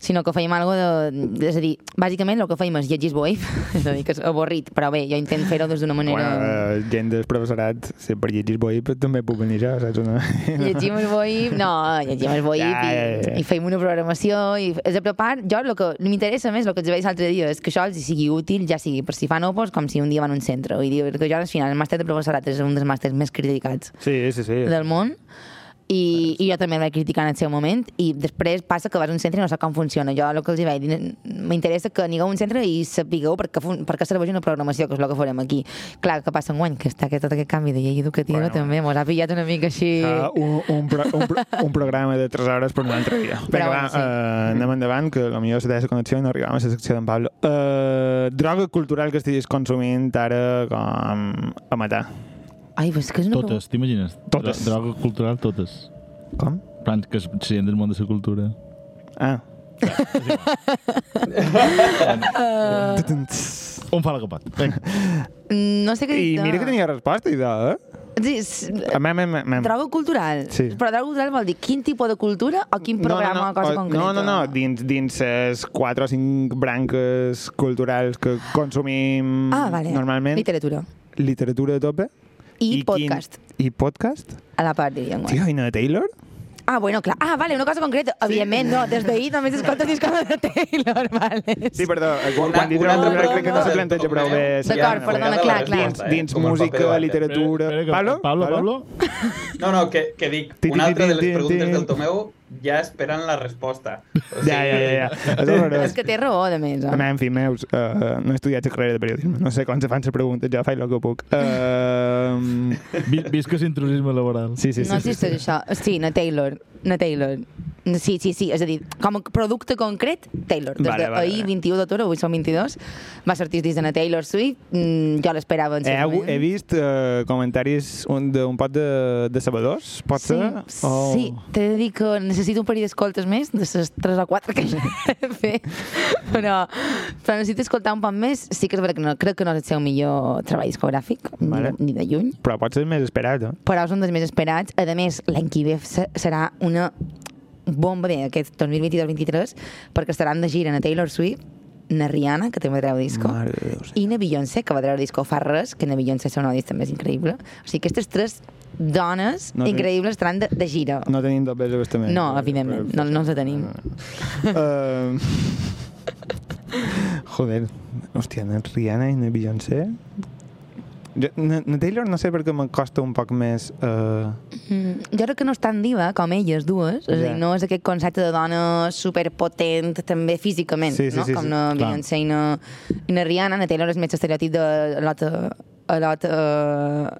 sinó que fèiem algo de... És a dir, bàsicament el que fèiem és llegir Boif, [LAUGHS] és a dir, que és avorrit, però bé, jo intento fer-ho des d'una manera... Bueno, eh, gent del professorat, si per llegir però també puc venir jo, saps? Una... [LAUGHS] Llegim el Boif, no, llegim el Boif Ja, i, ja, ja. i feim una programació i és a prepar, jo el que m'interessa més, el que els vaig l'altre dia, és que això els sigui útil, ja sigui per si fan opos, com si un dia van a un centre. Vull dir que jo al final el màster de professorat és un dels màsters més criticats Sí, sí, sí. del món i, i jo també el vaig criticar en el seu moment i després passa que vas a un centre i no sap com funciona jo el que els hi vaig dir, m'interessa que anigueu a un centre i sapigueu per què, fun- per què serveix una programació que és el que farem aquí clar, que passa un any que està aquest, tot aquest canvi de llei educativa Bueno, també mos ha pillat una mica així Uh, un, un, pro, un, pro, un programa de 3 hores per un altre dia. Vinga, va, bueno, sí. uh, anem endavant, que potser se la connexió i no arribàvem a la secció d'en Pablo. Uh, droga cultural que estiguis consumint ara com a matar. Ai, és que és una Totes, t'imagines? Totes. Dro- Droga cultural, totes. Com? Plans que gent del món de la cultura. Ah. [LAUGHS] On fa la capat? No sé què I dir-te. mira que tenia resposta, i de, eh? Sí, s- Mem, mem, mem. Droga cultural. Sí. Però droga cultural vol dir quin tipus de cultura o quin programa no, o cosa o- concreta? No, no, no, dins, dins les 4 o 5 branques culturals que consumim Ah, vale. normalment. Literatura. Literatura a tope. I, podcast. Quin, I podcast? A la part, diríem. Tio, i no de Taylor? Ah, bueno, clar. Ah, vale, una cosa concreta. Evidentment, no. Des d'ahir només escolto discos de Taylor, [LAUGHS] vale. Sí, perdó, eh, quan, Una- quan dic una altra cultural crec que no se planteja prou bé. Sí, D'acord, perdona, clar, la clar. Dins, eh? dins música, literatura... Pablo? Pablo, Pablo? No, no, que, que dic, una altra de les preguntes del Tomeu ja esperant la resposta. O Ja, ja, ja. ja. És horrorós. És que té raó, de més. A Eh? mi, en fi, meus, uh, no he estudiat la carrera de periodisme. No sé quan se fan les preguntes, jo faig el que puc. Uh, Vi- Visca l'intrusisme laboral. sí, sí, sí. No sí, existeix sí. això. Sí, na Taylor. Na Taylor. Sí, sí, sí. És a dir, com a producte concret, Taylor. Des Vale, de vale, ahir, vale. 21 d'octubre, avui som 22, va sortir el disc de Taylor Swift. Mm, jo l'esperava en He, moment. he vist uh, comentaris un- d'un pot de, de sabadors, pot Sí, ser? O- sí, t'he de dir que necessito un parell d'escoltes més, de les 3 o 4 que ja he [LAUGHS] fet, però, però necessito escoltar un poc més. Sí que és veritat que no, crec que no és el seu millor treball discogràfic, Vale. ni, de, ni de lluny, Però pot ser més esperat, eh? però és un dels més esperats. A més, l'any que ve se- serà una bomba bé, aquest 2022-23, perquè estaran de gira a Taylor Swift, na Rihanna, que també treu disco, de i na Beyoncé, que va treure disco fa res, que na Beyoncé són una disc també és increïble. O sigui, aquestes tres dones No increïbles estaran de, de gira. No tenim dobles abastament. No, evidentment, no, no els tenim. Uh, [LAUGHS] [LAUGHS] joder, hòstia, na Rihanna i na Beyoncé... Jo, na, Taylor no sé perquè me costa un poc més... Uh, Mm, jo crec que no és tan diva com elles dues, és a Ja. dir, no és aquest concepte de dona superpotent també físicament, Sí, sí, no? sí, com sí, na clar. Beyoncé i na, i na Rihanna, na Taylor és més estereotip de a lot, a lot uh,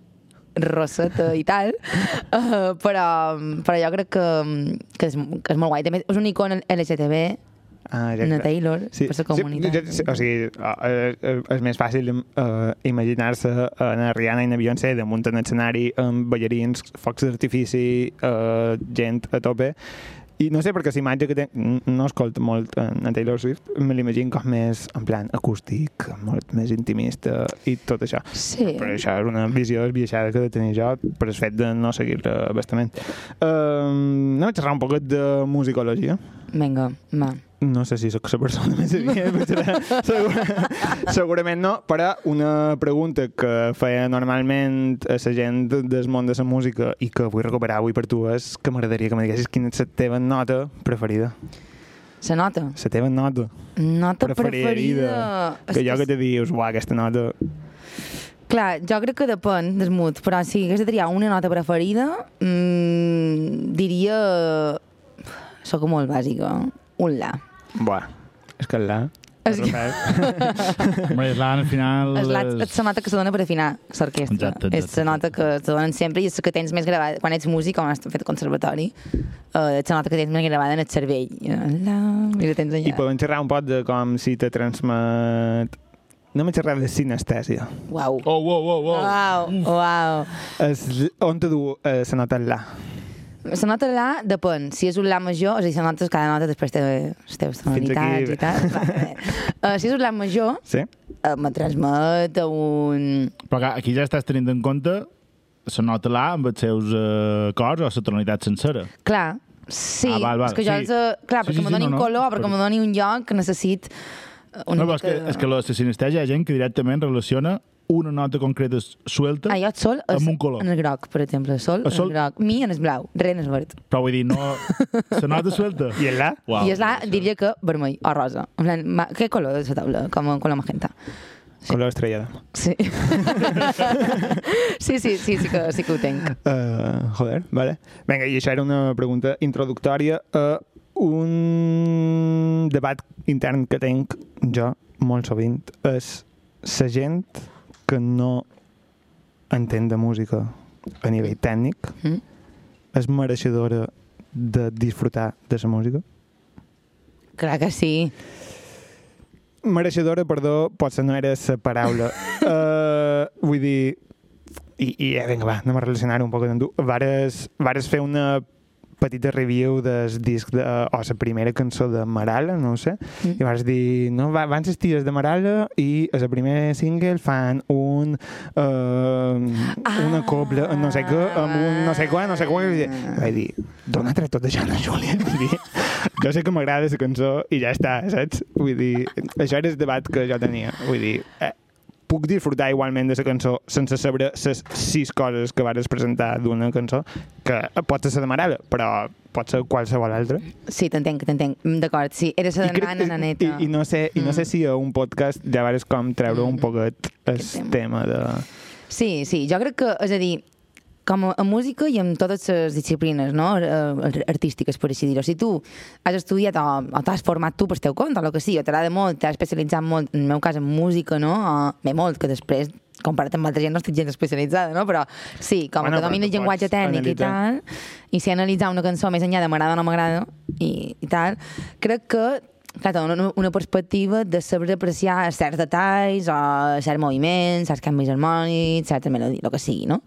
rosseta i tal, uh, [LAUGHS] però, però jo crec que, que, és, que és molt guai. També és un icon LGTB, ah, na Taylor, per la comunitat. Sí, sí, o sigui, eh, eh, és més fàcil uh, imaginar-se a na Rihanna i na Beyoncé damunt en escenari amb ballarins, focs d'artifici, uh, gent a tope, i no sé, perquè la imatge que tenc, no escolto molt en a Taylor Swift, me l'imagino com més, en plan, acústic, molt més intimista i tot això. Sí. Però això és una visió esbiaixada que he de tenir jo per el fet de no seguir-la bastament. Uh, anem a xerrar un poquet de musicologia. Vinga, va. No sé si sóc la persona més adient, [LAUGHS] potser, segur, segurament no, però una pregunta que feia normalment a la gent del món de la música i que vull recuperar avui per tu és que m'agradaria que me diguessis quina és la teva nota preferida. Se nota. La teva nota Nota preferida. preferida. Que allò que te dius, uah, aquesta nota... Clar, jo crec que depèn del mood, però si hagués de triar una nota preferida, mmm, diria... Soc molt bàsica. un la. Buah, és que la... És que- [LAUGHS] Hombre, és l'Anna al final... És la, és- la nota que se dona per afinar l'orquestra. Exacte, exacte. És la nota que te donen sempre i és la que tens més gravada. Quan ets músic, com has fet conservatori, uh, és la nota que tens més gravada en el cervell. La, I la tens I allà. podem xerrar un poc de com si te transmet... No m'he xerrat de sinestèsia. Uau. Oh, oh, oh, oh. Uau, uau. És, on te du eh, la nota la? La nota la depèn. Si és un la major, és a dir, la nota, cada nota després té les teves tonalitats aquí. i tal. Va, a uh, si és un la major, Sí? uh, me transmet un... Però clar, aquí ja estàs tenint en compte la nota La amb els seus uh, cors o la tonalitat sencera. Clar, sí. Ah, val, val, És que jo sí. els... eh, Clar, Sí, perquè sí, me sí, doni no, un no. color, perquè Perquè- me doni un lloc que necessit eh, una No, però és que, mica... és que la sinestèsia hi ha gent que directament relaciona una nota concreta suelta, Ah, jo el sol és Amb un color. en el groc, per exemple. El sol, El en sol- el groc. Mi en el blau, res en el verd. però vull dir, no... [LAUGHS] La nota suelta. I el la? Uau, I és la, diria que vermell o rosa. En plan, ma, què color és la taula? Com con la magenta. Color estrellada. Sí. [LAUGHS] sí, sí, sí, sí que, sí que ho tenc. Uh, joder, vale. Vinga, i això era una pregunta introductòria a un debat intern que tenc jo molt sovint. És la gent que no entén de música a nivell tècnic Mm? és mereixedora de disfrutar de la música? Clar que sí. Mereixedora, perdó, potser no era la paraula. uh, [LAUGHS] vull dir... I, i eh, vinga, va, anem a relacionar un poc amb tu. Vares, vares fer una petita review del disc de, o la primera cançó de Marala, no sé, Mm. i vas dir, no, va, van ser ties de Marala i a la primer single fan un uh, una cobla, no sé què, amb un no sé què, no sé què, i vaig dir, d'on ha tret tot això, la Júlia? [LAUGHS] Vull dir, jo sé que m'agrada la cançó i ja està, saps? Vull dir, això era el debat que jo tenia. Vull dir, eh, puc disfrutar igualment de la cançó sense saber les sis coses que vas presentar d'una cançó, que pot ser la de Marala, però pot ser qualsevol altra. Sí, t'entenc, t'entenc. Mm, D'acord, sí. Eres la crec- nana, naneta. I, i, no sé, I no sé Mm. si a un podcast ja vares com treure un Mm. poquet el Aquest tema de... Sí, sí, jo crec que, és a dir, com a, a música i en totes les disciplines no? Artístiques, per així dir-ho. Si tu has estudiat o, o t'has format tu per teu compte, o el que sigui, o t'agrada molt, t'has especialitzat molt, en el meu cas, en música, no? O, bé, molt, que després comparat amb altra gent no estic gens especialitzada, no? Però sí, com Bueno, que però domino el llenguatge tècnic i analitzar. tal, i si analitzar una cançó més enllà de m'agrada o no m'agrada i, i tal, crec que clar, una, una perspectiva de saber apreciar certs detalls o certs moviments, certs canvis harmònics, certa melodia, el que sigui, no?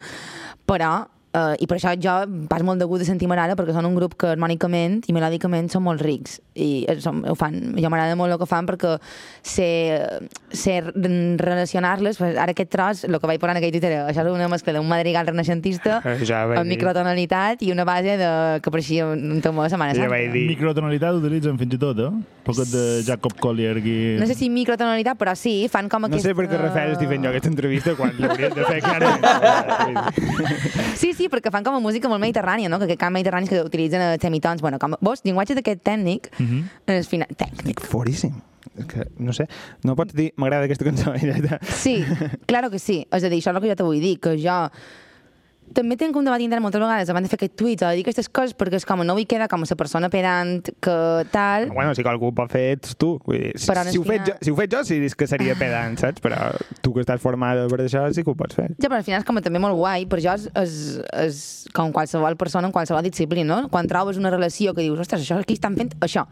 Però, eh, i per això jo pas molt de gust de sentir Marala perquè són un grup que harmònicament i melòdicament són molt rics i eh, són, ho fan, jo m'agrada molt el que fan perquè sé, sé relacionar-les pues, ara aquest tros, el que vaig posar en aquell Twitter això és una mescla d'un madrigal renaixentista Eh, [LAUGHS] Ja amb dir. microtonalitat i una base de, que pareixia un temor de Setmana Ja vaig dir. Microtonalitat utilitzen fins i tot, eh? Un poquet de Jacob Collier aquí. No sé si microtonalitat, però sí, fan com No aquest... sé per què Rafael estic fent jo aquesta entrevista quan l'hauries de fer [LAUGHS] clarament. Sí, sí, perquè fan com a música molt mediterrània, no? Que aquest cant mediterrani que utilitzen els semitons. Bueno, com, vos, llenguatge d'aquest tècnic, Mhm. és final, tècnic. Foríssim. És que, no sé, no pots dir m'agrada aquesta cançó. [LAUGHS] ja. Sí, claro que sí. És a dir, això és el que jo te vull dir, que jo també tinc un debat intern moltes vegades abans de fer aquest tuit o de dir aquestes coses perquè és com no vull quedar com a la persona pedant que tal Bueno, si algú ho pot fer, ets tu. Vull dir, si, Però si, ho faig jo, si ho faig jo, sí dius que seria pedant, saps? Però tu que estàs formada per això, sí que ho pots fer. Ja, però al final és com també molt guai, per jo és, és, és com qualsevol persona en qualsevol disciplina, no? Quan trobes una relació que dius, ostres, això aquí estan fent això.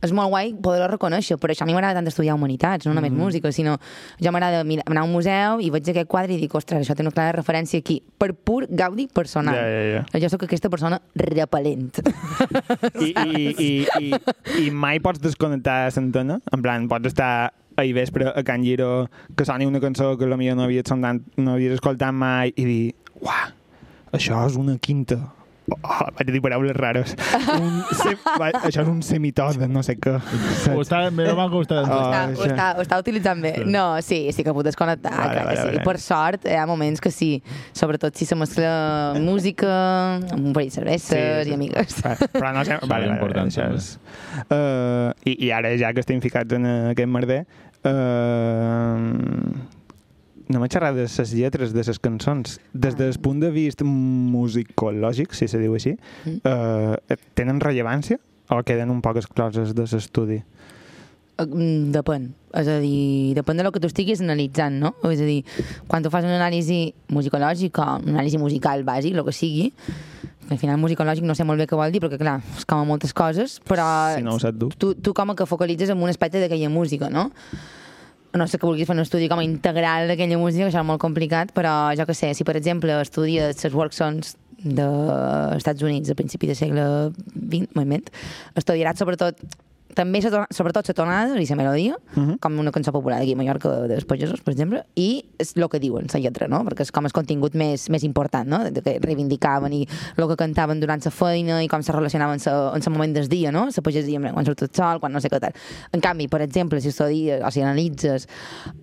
És molt guai poder-ho reconèixer, per això a mi m'agrada tant estudiar humanitats, no només mm. música, sinó jo m'agrada anar a un museu i veig aquest quadre i dic, ostres, això té una clara referència aquí, per pur gaudi personal. Ja, ja, ja. Jo sóc aquesta persona repel·lent. I, i, i, i, I mai pots desconnectar l'antena? En plan, pots estar ahir vespre a Can Giro que soni una cançó que potser no havies, sonat, no havies escoltat mai i dir, uah, això és una quinta. Oh, vaig dir paraules rares. Un sem, va, això és un semitó de no sé què. Ho està, ho està... Ah, està, ho, això. està, ho està utilitzant bé. Sí. No, sí, sí que puc desconnectar, Vale, clar vale, que sí. vale. Per sort, hi ha moments que sí, sobretot si se mescla música amb un parell de cerveses i amigues. Va, Però no sé... Vale, vale, important, això també. és... Uh, i, I ara, ja que estem ficats en aquest merder, uh, no m'he xerrat de les lletres de les cançons. Des del punt de vista musicològic, si se diu així, Mm. uh, tenen rellevància o queden un poc excloses de l'estudi? Mm, Depèn. És a dir, depèn de lo que tu estiguis analitzant, no? És a dir, quan tu fas una anàlisi musicològic o una anàlisi musical bàsic, el que sigui, al final musicològic no sé molt bé què vol dir, perquè clar, és com a moltes coses, però Si no ho saps tu. tu, tu com que focalitzes en un aspecte d'aquella música, no? No sé que vulguis fer un estudi com a integral d'aquella música, això és molt complicat, però jo que sé, si per exemple estudies les work songs dels Estats Units a principi del segle XX, moviment, estudiaràs sobretot també so- sobretot la tonada i la melodia, Mhm. com una cançó popular d'aquí a Mallorca dels pagesos, per exemple, i és el que diuen, la lletra, no? perquè és com el contingut més, més important, no? de que reivindicaven i el que cantaven durant la feina i com se relacionaven sa- en el moment del dia, no? la pagesia, quan surt el sol, quan no sé què tal. En canvi, per exemple, si estudies o si analitzes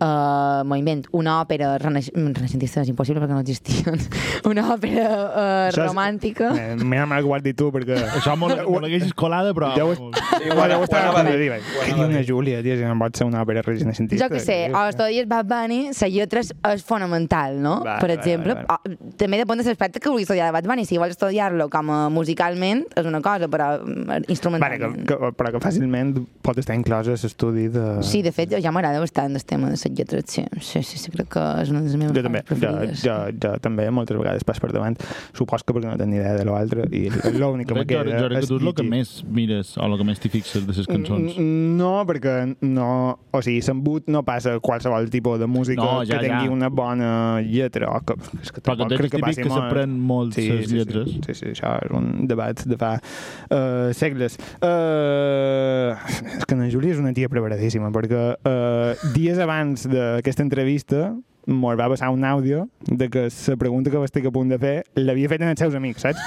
uh, moviment, una òpera renaix renaixentista és impossible perquè no existien, [LAUGHS] una òpera uh, Això és- romàntica... Eh, Mira mal que ho has dit tu, perquè... Això [LAUGHS] me l'haguessis colada, però... Ja ho- Sí, Bueno. Ho Què anava diu a una. Júlia, tia, si no pot ser una òpera renaixentista? Jo que sé, o estudies Bad Bunny, la lletra és, és fonamental, no? Vale, per vale, exemple, vale, O, també depèn de l'aspecte que vulguis estudiar de Bad Bunny. Si vols estudiar-lo com a musicalment, és una cosa, però mm, Vale, que, instrumentalment. que, però que fàcilment pot estar inclòs a l'estudi de... Sí, de fet, ja m'agrada bastant el tema de les lletres, sí. Sí, sí, sí, crec que és una de les meves Jo també, parts jo, preferides. jo, jo també moltes vegades pas per davant. Supos que perquè no tenc ni idea de l'altre i l'únic que me queda jo crec que tu és el que més mires o el que més t'hi fixes de les cançons. Mm, No, perquè no... O sigui, s'embut no passa qualsevol tipus de música No, ja, que tingui ja. una bona lletra. O que, és que Però que crec és típic passi que s'aprèn molt Sí, les sí, lletres. Sí, sí, sí, això és un debat de fa uh, segles. Uh, és que la Júlia és una tia preparadíssima, perquè uh, dies abans d'aquesta entrevista mos va passar un àudio de que la pregunta que estic a punt de fer l'havia fet en els seus amics, saps?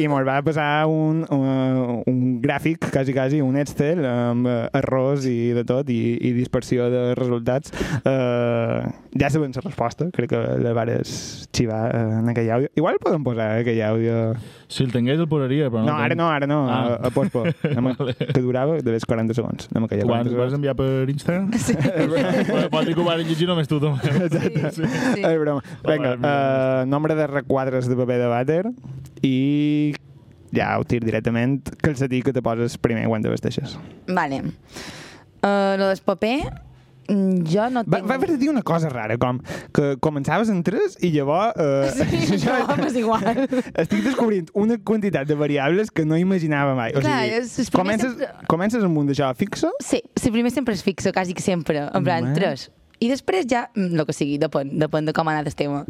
I mos va passar un, un, un gràfic, quasi, quasi, un Excel, amb eh, errors i de tot, i, i dispersió de resultats. Uh, ja sabem la resposta, crec que la vares xivar en aquell àudio. Igual podem posar aquell àudio... Si el tingués el posaria, però no. No, ara no, ara no, Ah. a, a pospo. Vale. que durava de vegades 40 segons. Anem a callar Quan 40 vas segons. enviar per Instagram? [LAUGHS] Sí. [LAUGHS] Pot dir que ho van llegir només tu, també. [LAUGHS] Exacte. Sí. És broma. Vinga, uh, nombre de requadres de paper de vàter i ja ho tir directament calcetí que te poses primer quan te vesteixes. Vale. Uh, lo del paper, Mm, jo no tinc... Va, va haver de dir una cosa rara, com que començaves en 3 i llavors... Eh, sí, [LAUGHS] jo, [LAUGHS] no, és igual. [LAUGHS] Estic descobrint una quantitat de variables que no imaginava mai. O Clar, sigui, comences, sempre... comences amb un d'això fixo? Sí, si primer sempre és fixo, quasi que sempre. En plan, tres. I després ja, mm, el que sigui, depèn, depèn de com ha anat el tema.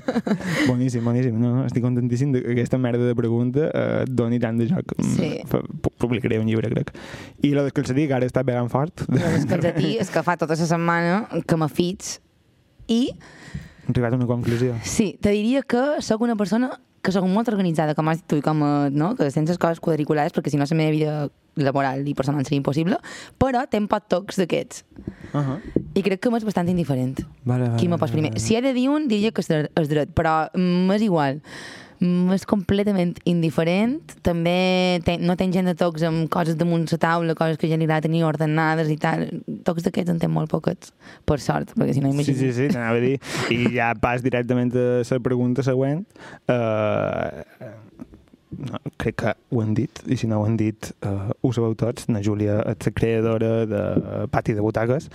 [LAUGHS] Boníssim, boníssim. No, no, estic contentíssim que aquesta merda de pregunta eh, doni tant de joc. Mm, Sí. Publicaré un llibre, crec. I lo del calcetí, que ara està pegant fort. El [LAUGHS] calcetí és que fa tota la setmana que m'afits i He arribat a una conclusió. sí, te diria que sóc una persona que sóc molt organitzada, com has dit tu, i com, a, no? que sense les coses quadriculades, perquè si no la meva vida laboral i personal seria impossible, però tenc poc tocs d'aquests. Uh -huh. I crec que m'és bastant indiferent. vale, vale, Qui me pos primer? Si he de dir un, diria que és dret, però m'és igual. M'és completament indiferent. També ten, no tenc gent de tocs amb coses damunt la taula, coses que ja li agrada tenir ordenades i tal. Tocs d'aquests en tenc molt poquets, per sort, perquè si no Sí, imagino... sí, sí, t'anava a dir. I ja [LAUGHS] pas directament a la pregunta següent. Uh, no, crec que ho han dit, i si no ho han dit, uh, ho sabeu tots. Na Júlia és la creadora de Pati de Butaques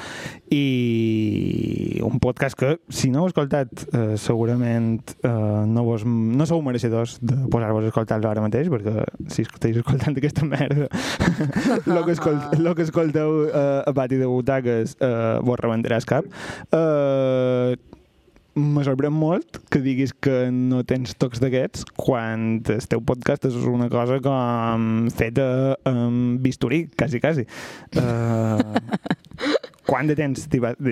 i un podcast que, si no heu escoltat, uh, segurament uh, no, vos, no sou mereixedors de posar-vos a escoltar-lo ara mateix, perquè si esteu escoltant aquesta merda, [LAUGHS] el que, escolt, lo que escolteu uh, a Pati de Butaques uh, vos rebentaràs cap. Uh, me sorprèn molt que diguis que no tens tocs d'aquests quan el teu podcast és una cosa com feta amb bisturí, quasi, quasi. Uh, [LAUGHS] quant de temps.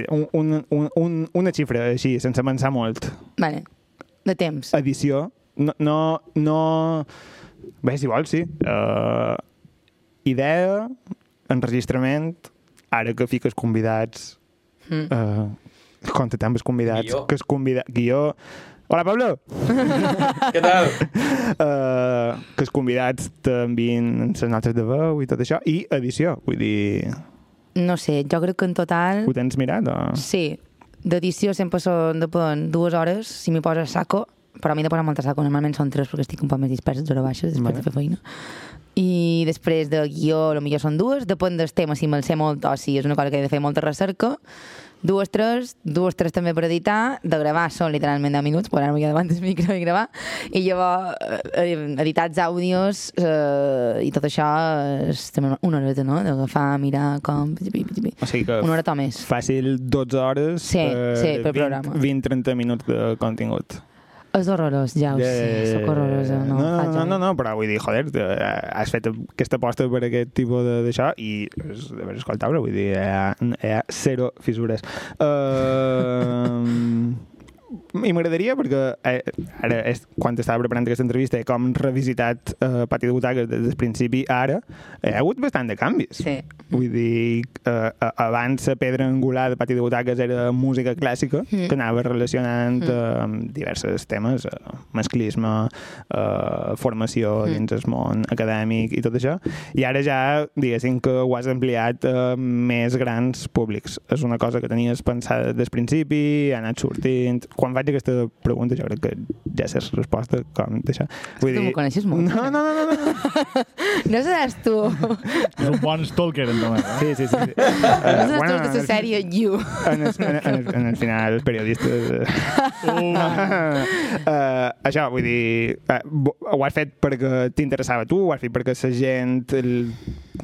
Un, un, un, un, una xifra així, sense pensar molt. Vale, de temps. Edició. No... no, no... Bé, si vols, sí. Uh, idea, enregistrament, ara que fiques convidats Mm. uh, amb els convidats Guió. que es convida... Guió... Hola, Pablo! Què tal? Uh, [LAUGHS] que els convidats t'envien les notes de veu i tot això, i edició, vull dir, No sé, jo crec que en total... ho tens mirat o...? Sí, d'edició sempre són, depèn, dues hores, si m'hi poses a saco, però m'he de posar molta saco. Normalment són tres perquè estic un poc més dispersa, hores baixes, després Vale. de fer feina. I després de guió, potser són dues, depèn del tema, si me'l sé molt o si és una cosa que he de fer molta recerca. Dues, tres, dues, tres també per editar, de gravar són literalment 10 minuts, posar-me ja davant del micro i gravar, i llavors eh, editar els àudios eh, i tot això és també una horeta, no?, d'agafar, mirar com... O sigui que Una horeta o més. fàcil 12 hores Sí, sí, per programa. 20-30 minuts de contingut. És horrorós, ja ho sé, sóc horrorosa, no, no, no, no, res. no, però vull dir, joder, eh, has fet aquesta aposta per aquest tipus de- d'això i és de veres escoltable, vull dir, hi ha, hi ha zero fissures. Uh, [LAUGHS] I m'agradaria, perquè eh, ara, és, quan estava preparant aquesta entrevista, he com revisitat eh, Pati de Butaques des del principi ara, hi ha hagut bastant de canvis. Sí. Vull dir, eh, abans la pedra angular de Pati de Butaques era música clàssica, Mm. que anava relacionant eh, amb diversos temes, eh, masclisme, eh, formació Mm. dins el món acadèmic i tot això, i ara ja, diguéssim que ho has ampliat a més grans públics. És una cosa que tenies pensada des del principi, ha anat sortint... Quan faig aquesta pregunta jo crec que ja sé la resposta com d'això. tu m'ho coneixes molt. No, no, no, no, no. [LAUGHS] No seràs tu. És un bon stalker, en Tomàs. Eh? Sí, sí, sí. sí. No Uh, seràs tu bueno, la sèrie You. en el, en, el, en el final, els periodistes... [LAUGHS] Uh. uh, això, vull dir, uh, ho has fet perquè t'interessava tu, ho has fet perquè la gent, el,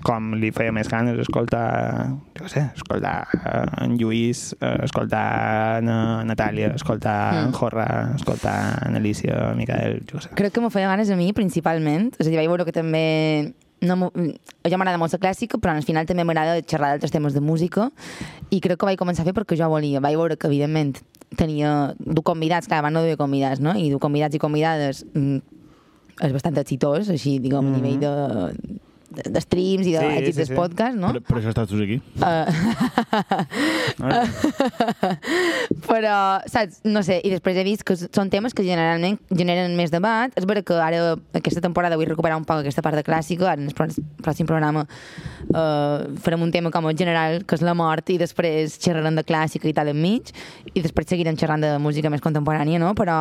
com li feia més ganes escoltar, jo sé, escoltar uh, en Lluís, uh, escoltar en uh, Natàlia, escoltar en Mm. Jorra, escoltar en Alicia, Micael, jo sé. Crec que m'ho feia ganes a mi, principalment. És a dir, vaig veure que també... No jo m'agrada molt la clàssica, però al final també m'agrada xerrar d'altres temes de música i crec que vaig començar a fer perquè jo volia. Vaig veure que, evidentment, tenia du convidats, clar, abans no duia convidats, no? I du convidats i convidades mm, és bastant exitós, així, diguem, a nivell de, de, de streams i d'èxits sí, sí, sí. sí. podcast, no? Per, per això estàs tu aquí. Uh, [LAUGHS] però, saps, no sé, i després he vist que són temes que generalment generen més debat. És vera que ara, aquesta temporada, vull recuperar un poc aquesta part de clàssica, ara en el pròxim programa uh, farem un tema com a general, que és la mort, i després xerrarem de clàssica i tal enmig, i després seguirem xerrant de música més contemporània, no? Però,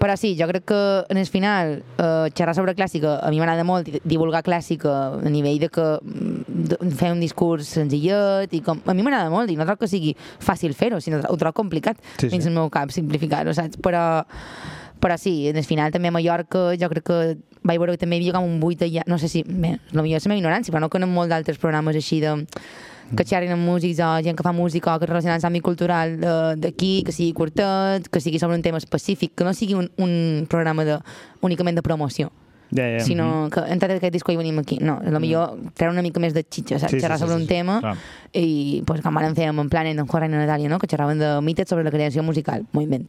però sí, jo crec que en el final uh, xerrar sobre clàssica a mi m'agrada molt divulgar clàssica a nivell de que mm, de, fer un discurs senzillet i com, a mi m'agrada molt i no trobo que sigui fàcil fer-ho, sinó ho trobo complicat Sí, sí. dins el meu cap simplificar-ho, saps? Però, però sí, en el final també a Mallorca jo crec que vaig veure que també hi havia com un buit allà, no sé si, bé, millor és la meva ignorància, però no conec molt d'altres programes així de que xerrin amb músics o gent que fa música o que relacionen amb l'àmbit cultural de- d'aquí, que sigui curtet, que sigui sobre un tema específic, que no sigui un, un programa de, únicament de promoció Ja, ja. sinó que hem tret aquest disco i venim aquí. No, a lo millor treure una mica més de xitxa, saps? Sí, sí, xerrar sí, sobre sí, un sí. tema Clar. i pues, com ara fèiem en Planet, en Juan i Natàlia, no? que xerraven de mites sobre la creació musical, moviment.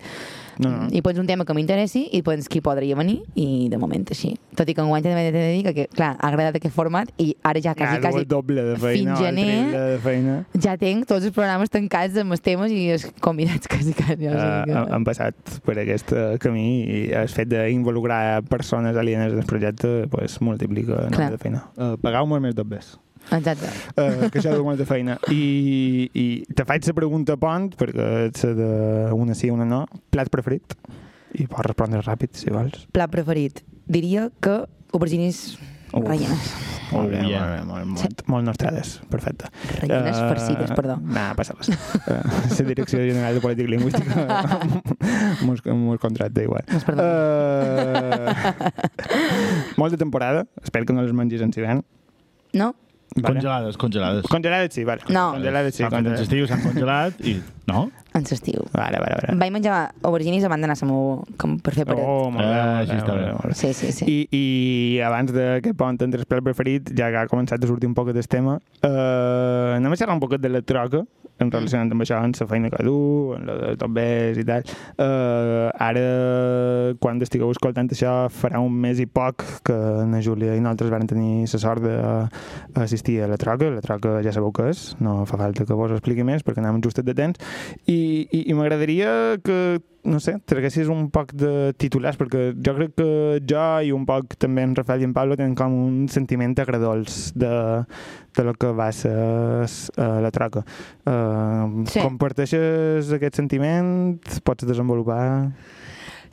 No, no. I pues un tema que m'interessi i pues qui podria venir i de moment així. Tot i que enguany també he de dir que, clar, ha agradat aquest format i ara ja quasi, Ah, quasi el doble de feina, fins gener de feina. ja tenc tots els programes tancats amb els temes i els convidats [LAUGHS] quasi, quasi. O Uh, sigui que... han passat per aquest uh, camí i el fet d'involucrar persones alienes en el projecte pues, multiplica la de feina. Uh, Pagau molt més dobles. Exacte. Uh, que això deu molta feina. I, i te faig la pregunta pont, perquè ets de una sí, una no. Plat preferit? I pots respondre ràpid, si vols. Plat preferit. Diria que aubergines Uf. rellenes. Molt bé, yeah. molt, bé, molt, molt, molt nostrades. Perfecte. Rellenes Eh, farcides, perdó. Nah, passa res. Uh, la Direcció General de Política Lingüística [LAUGHS] mos, mos contracta igual. Uh, [LAUGHS] molt de temporada. Espero que no les mengis en hivern. No? Vale. Congelades, congelades. Congelades, sí, vale. No. Congelades, sí, en congelades. estiu, s'han congelat i... No? En l'estiu. Vale, vale, vale. Vaig menjar aubergines abans d'anar a la meu... com per fer paret. Oh, molt bé, Ah, així està molt bé. bé, molt bé. Sí, sí, sí. I, I abans d'aquest pont entre el plat preferit, ja que ha començat a sortir un poc del tema, eh, anem a xerrar un poquet de la troca, en relacionant amb això, amb la feina que du, amb la de tot bes i tal. Eh, ara, quan estigueu escoltant això, farà un mes i poc que na Júlia i nosaltres vam tenir la sort d'assistir a la troca. La troca ja sabeu què és, no fa falta que vos ho expliqui més perquè anem justet de temps. I, i, i m'agradaria que no sé, traguessis un poc de titulars, perquè jo crec que jo i un poc també en Rafael i en Pablo tenen com un sentiment agradols de, de lo que va ser uh, la troca. Uh, Sí. Comparteixes aquest sentiment? Pots desenvolupar?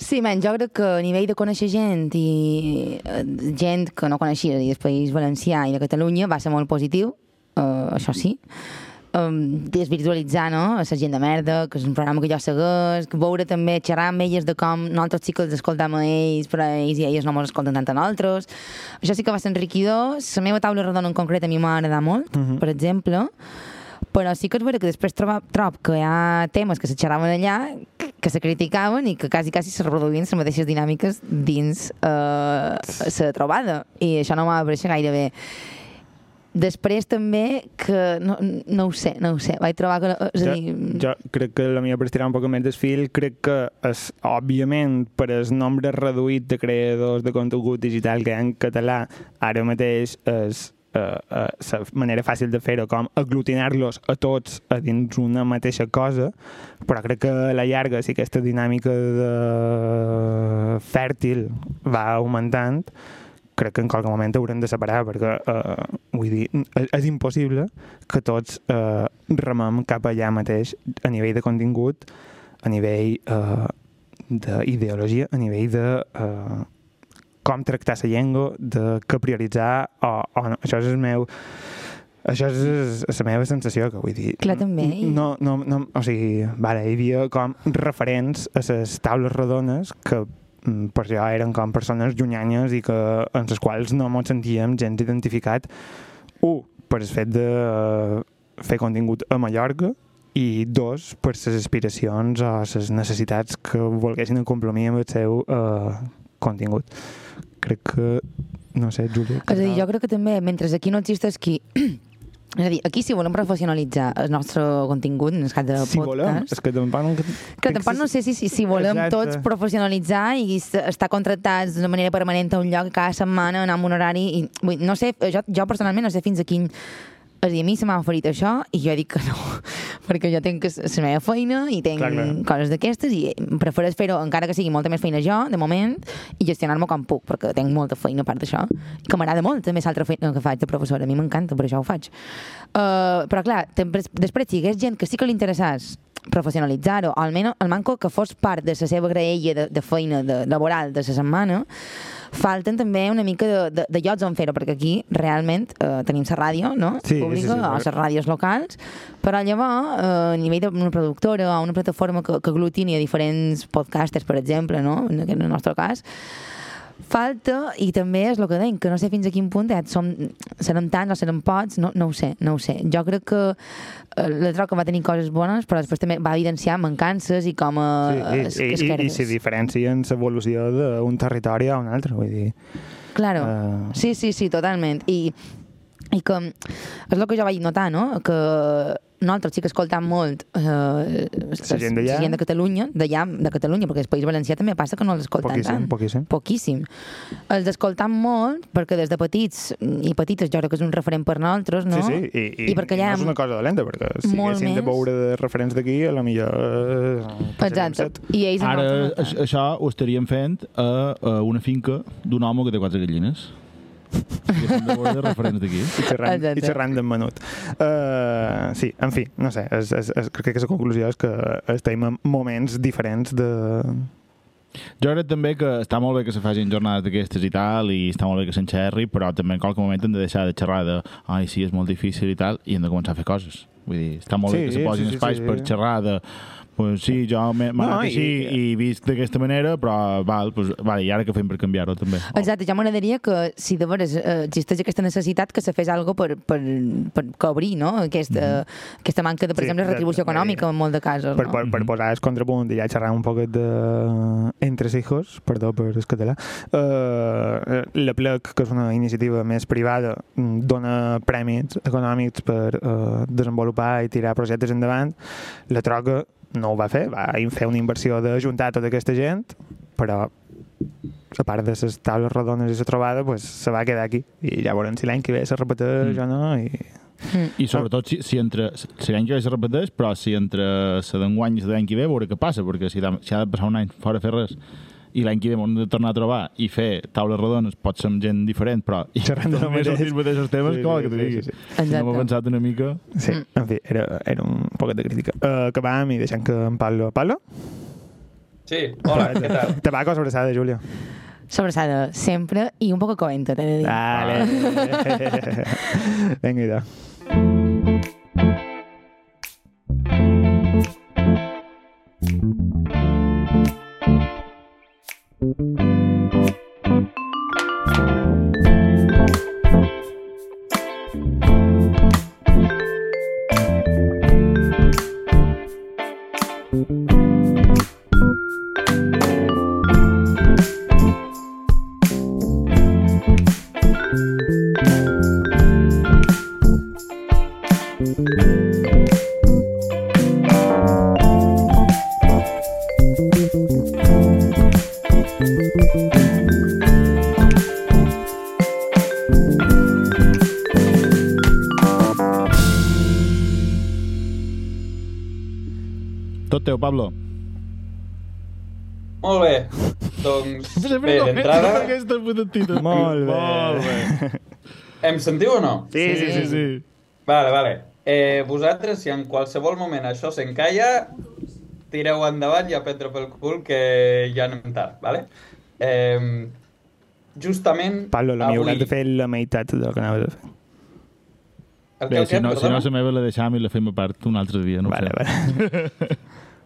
Sí, men, jo crec que a nivell de conèixer gent i eh, gent que no coneixia i del País Valencià i de Catalunya va ser molt positiu, uh, això sí. Um, desvirtualitzar, no?, a la gent de merda, que és un programa que jo segueix, que veure també, xerrar amb elles de com nosaltres sí que els escoltam a ells, però ells i elles no ens escolten tant a nosaltres. Això sí que va ser enriquidor. La meva taula redona en concret a mi m'ha agradat molt, uh -huh. per exemple, però sí que és vera que després trobo, trob que hi ha temes que se xerraven allà que se criticaven i que quasi, quasi se reproduïen les mateixes dinàmiques dins eh, la trobada. I això no m'ha pareixer gaire bé. Després també que no, no ho sé, no ho sé, vaig trobar que... És a dir, jo, jo crec que la meva per estirar un poc més del fil, crec que és, òbviament, per el nombre reduït de creadors de contingut digital que hi ha en català, ara mateix és eh, eh, la manera fàcil de fer-ho, com aglutinar-los a tots a dins una mateixa cosa, però crec que a la llarga, si aquesta dinàmica de fèrtil va augmentant, crec que en qualque moment haurem de separar perquè, eh, vull dir, és, és impossible que tots eh, remem cap allà mateix a nivell de contingut, a nivell eh, d'ideologia, a nivell de eh, com tractar la llengua, de què prioritzar o, o no. Això és el meu... Això és, la meva sensació, que vull dir... Clar, també. No, no, no, o sigui, vale, hi havia com referents a les taules rodones que per jo eren com persones llunyanyes i que, en les quals no ens sentíem gens identificat. Un, per el fet de eh, fer contingut a Mallorca i dos, per les aspiracions o les necessitats que volguessin complir amb el seu eh, contingut. Crec que, no sé, Júlia... És a dir, jo crec que també, mentre aquí no existeix qui... És a dir, aquí si volem professionalitzar el nostre contingut, en el cas de Si volem, podcast... és que tampoc no... Que tampoc no sé si, si, si volem Exacte. tots professionalitzar i estar contractats d'una manera permanent a un lloc cada setmana, anar amb un horari... I, vull, no sé, jo, jo personalment no sé fins a quin... És a dir, a mi se m'ha oferit això i jo dic que no, [LAUGHS] perquè jo tinc la meva feina i tinc Clar, clar. coses d'aquestes i prefereix fer-ho, encara que sigui molta més feina jo, de moment, i gestionar-me com puc, perquè tinc molta feina a part d'això, que m'agrada molt també l'altra feina que faig de professora, a mi m'encanta, per això ho faig. Uh, però clar, després, després si hi hagués gent que sí que li interessés professionalitzar-ho, o almenys el manco que fos part de la seva graella de, de feina de, laboral de la setmana, falten també una mica de, de, de llocs on fer-ho, perquè aquí realment eh, tenim la ràdio, no? Sí, sí, Pública, sí, o sí. les ràdios locals, però llavors, eh, a nivell d'una productora o una plataforma que, que aglutini a diferents podcasters, per exemple, no? en el nostre cas, falta, i també és el que deim, que no sé fins a quin punt eh, som, serem tants o serem pocs, no, no ho sé, no ho sé. Jo crec que eh, la troca va tenir coses bones, però després també va evidenciar mancances i com a Sí, es, i, i, i, esquerdes. i si diferencien l'evolució d'un territori a un altre, vull dir... Claro. Eh, Sí, sí, sí, totalment. I, i que és el que jo vaig notar, no? Que nosaltres sí que escoltam molt eh, La gent la gent de Catalunya, d'allà, de Catalunya, perquè el País Valencià també passa que no els escolten Poquíssim, tant. poquíssim. Poquíssim. Els escoltam molt perquè des de petits i petites jo crec que és un referent per nosaltres, no? Sí, sí, i, i, I perquè i no és una cosa dolenta, perquè si haguéssim de més. veure de referents d'aquí, a la millor... eh, Exacte. set. I ells Ara, això ho estaríem fent a, a una finca d'un home que té quatre gallines. I hem de veure de referents d'aquí. I xerrant, Exacte. i xerrant d'en Menut. Uh, sí, en fi, no sé, és, és, és, crec que la conclusió és que estem en moments diferents de... Jo crec també que està molt bé que se facin jornades d'aquestes i tal, i està molt bé que s'enxerri, però també en qualque moment hem de deixar de xerrar de ai, sí, és molt difícil i tal, i hem de començar a fer coses. Vull dir, està molt Sí, bé que se posin sí, sí, espais sí. per xerrar de pues sí, jo m'ha No, anat i- així i, i visc d'aquesta manera, però val, pues, vale, i ara què fem per canviar-ho també? Exacte, ja m'agradaria que si de veres eh, existeix aquesta necessitat que se fes alguna per, per, per cobrir no? aquesta, aquesta manca de, per Mhm. Sí, exemple, retribució econòmica en molt de casos. Per, no? per, per posar el contrapunt i ja xerrar un poquet de Entre hijos, perdó per el català, uh, la PLEC, que és una iniciativa més privada, mm, dona prèmits econòmics per uh, desenvolupar i tirar projectes endavant. La Troca no ho va fer, va fer una inversió d'ajuntar tota aquesta gent, però a part de les taules rodones i la trobada, pues, se va quedar aquí. I ja veurem si l'any que ve se repeteix Mm. o no. I... Mm. I sobretot si, si entre... Si l'any que ve se repeteix, però si entre la d'enguany i la d'any que ve, veure què passa, perquè si, si ha de passar un any fora a fer res i l'any que ve de tornar a trobar i fer taules rodones, pot ser amb gent diferent, però i [LAUGHS] Xerrant del també mateix. sortir els mateixos temes, Sí, com sí, que t'ho sí, digui. sí, Si no m'ho he pensat una mica... Sí, Mm. en fi, era, era un poquet de crítica. Uh, acabàvem i deixem que en Pablo... Pablo? Sí, hola, què tal? Tabaco o sobrassada, Júlia? Sobrassada, sempre, i un poc coenta, t'he de dir. Vale. [LAUGHS] Vinga, idò. Tot Putantita. Molt bé. Molt bé. em sentiu o no? Sí, sí, sí. sí. Vale, vale. Eh, vosaltres, si en qualsevol moment això s'encalla, tireu endavant i a prendre pel cul que ja anem tard, vale? Eh, justament Pablo, la avui... hauràs de fer la meitat del que anaves a fer. El Bé, si no, si no la meva la deixam i la fem a part un altre dia, no Vale, sé. vale.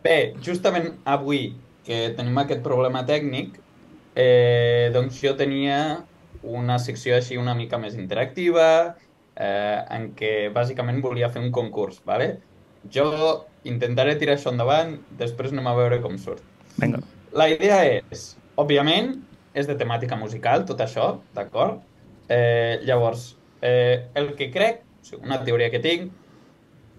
Bé, justament avui que tenim aquest problema tècnic, eh, doncs jo tenia una secció així una mica més interactiva, eh, en què bàsicament volia fer un concurs, ¿vale? Jo intentaré tirar això endavant, després anem a veure com surt. Vinga. La idea és, òbviament, és de temàtica musical, tot això, d'acord? Eh, llavors, eh, el que crec, una teoria que tinc,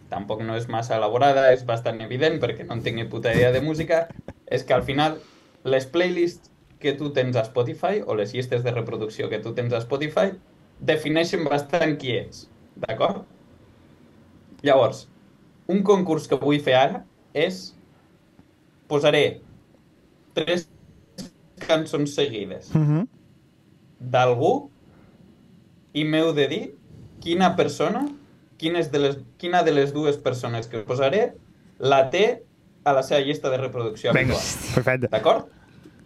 tampoc no és massa elaborada, és bastant evident perquè no en tinc ni puta idea de música, és que al final les playlists que tu tens a Spotify o les llistes de reproducció que tu tens a Spotify defineixen bastant qui ets, d'acord? Llavors, un concurs que vull fer ara és posaré tres cançons seguides Uh -huh. d'algú i m'heu de dir quina persona, quines de les, quina de les dues persones que posaré la té a la seva llista de reproducció Vinga, habitual. perfecte. D'acord?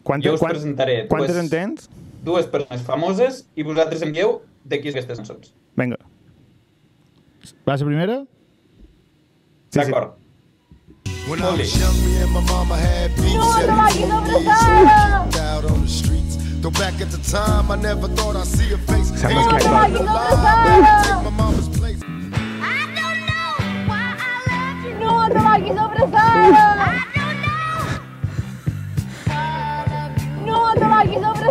Quantes, Jo us quan, presentaré quantes dues, en tens? dues persones famoses i vosaltres em dieu de qui és aquestes cançons. Vinga. Va ser primera? Sí, sí. D'acord. When I was young, me and my mama had out on the streets. Though back at the time, I never thought I'd see a face. Sembla Ain't que nobody hi alive that could take my mama's place. I don't know why I left you. No te vayas a abrazar.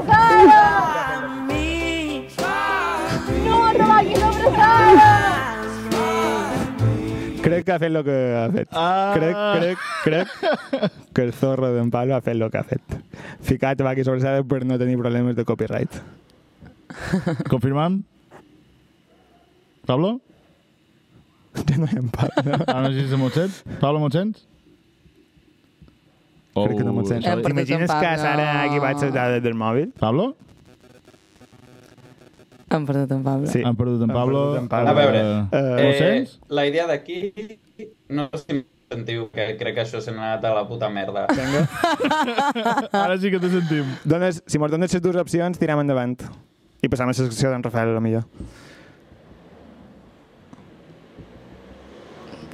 Vayas a abrazar. No te vayas a abrazar. Crec que ha fet el que ha fet. Ah. Crec, crec, crec que el zorro d'en Pablo ha fet el que ha fet. Ficat va aquí sobrassada per no tenir problemes de copyright. Confirmam? Pablo? Ja no hi ha en Pablo. Ah, no sé si? Pablo, me'n sents? Crec que no me'n sents. Hem perdut Imagines en que Pablo. Sara ha activat les dades del mòbil? Pablo? Hem perdut en Pablo. Sí. Han perdut en Pablo. perdut en Pablo. A veure, Eh, Ho Eh, sents? la idea d'aquí, no sé si em sentiu, que crec que això se n'ha anat a la puta merda. [LAUGHS] Ara sí que te sentim. Dones, si mos dones les dues opcions, tirem endavant. I passam a la secció d'en Rafael, a la millor.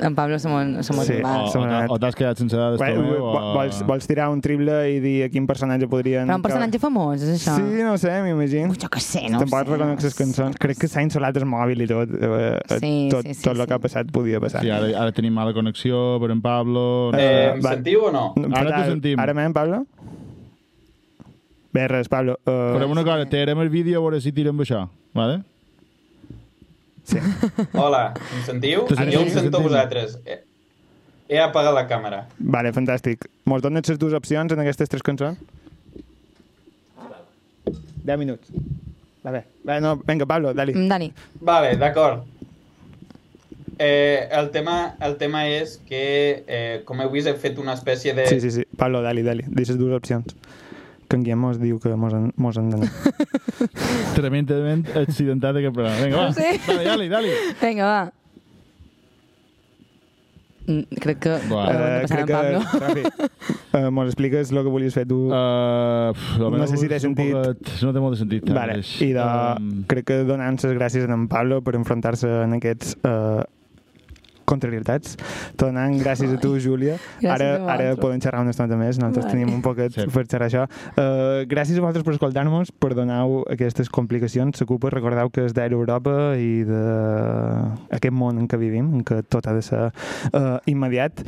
En Pablo se m'ho m'ho Sí. O, o, o t'has quedat sense dades Vo- també? vo- Vols, vols tirar un triple i dir a quin personatge podrien... Però un personatge famós, és això? Sí, no ho sé, m'imagino. Jo què sé, no ho Tampoc sé. reconec les cançons. Crec que s'ha insolat el mòbil i tot. Eh, eh, Sí, tot, sí, sí, tot el sí. que ha passat podia passar. Sí, ara, ara tenim mala connexió per en Pablo. Eh, Eh, em va. sentiu o no? Ara te sentim. Ara m'hem, Pablo? Bé, res, Pablo. Uh, Farem una cosa, tirarem el vídeo a veure si tirem això, vale? Sí. Hola, em sentiu? Te Jo em sento sentim. vosaltres. Eh, He apagat la càmera. Vale, fantàstic. Mos dones les dues opcions en aquestes tres cançons? 10 minuts. Va bé. Va, no, vinga, Pablo, dali. Mm, Dani, Vale, d'acord. Eh, el, tema, el tema és que, eh, com heu vist, he fet una espècie de... Sí, sí, sí. Pablo, dali, dali. Dis les dues opcions. Que en Guillem mos diu que mos han, mos han d'anar. [LAUGHS] Tremendament accidentat aquest programa. Vinga, va. Sí. Dale, dale, dale. vinga, va. Mm, crec que Buah. passar crec en Pablo. que, Rafi, uh, mos expliques el que volies fer tu? Uh, No sé si té sentit. No té molt de sentit. Vale, i de, Um, crec que donant les gràcies a en Pablo per enfrontar-se en aquests uh, contrarietats. Te donant gràcies a tu, Júlia. Gràcies ara, ara podem xerrar una estona més, nosaltres Vale. tenim un poquet Sí. per xerrar això. Uh, gràcies a vosaltres per escoltar-nos, per donar aquestes complicacions. La culpa, recordeu que és d'Europa i d'aquest món en què vivim, en què tot ha de ser uh, immediat.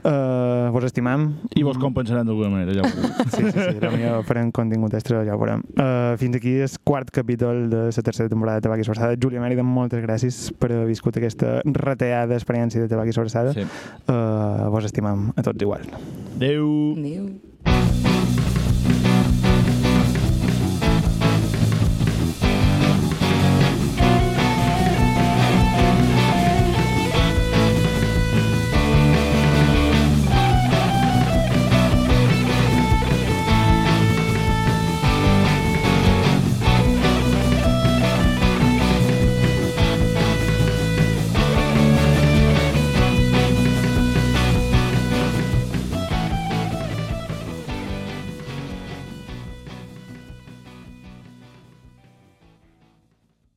Uh, vos estimam. I vos compensaran d'alguna manera, ja ho veureu. [LAUGHS] Sí, sí, sí, potser farem contingut extra, ja ho veurem. Uh, fins aquí és quart capítol de la tercera temporada de Tabac i Sobrassada. Júlia Mèrida, moltes gràcies per haver viscut aquesta reteada experiència de Tabac i Sobrassada. Sí. Uh, vos estimam a tots igual. Adéu. Adéu.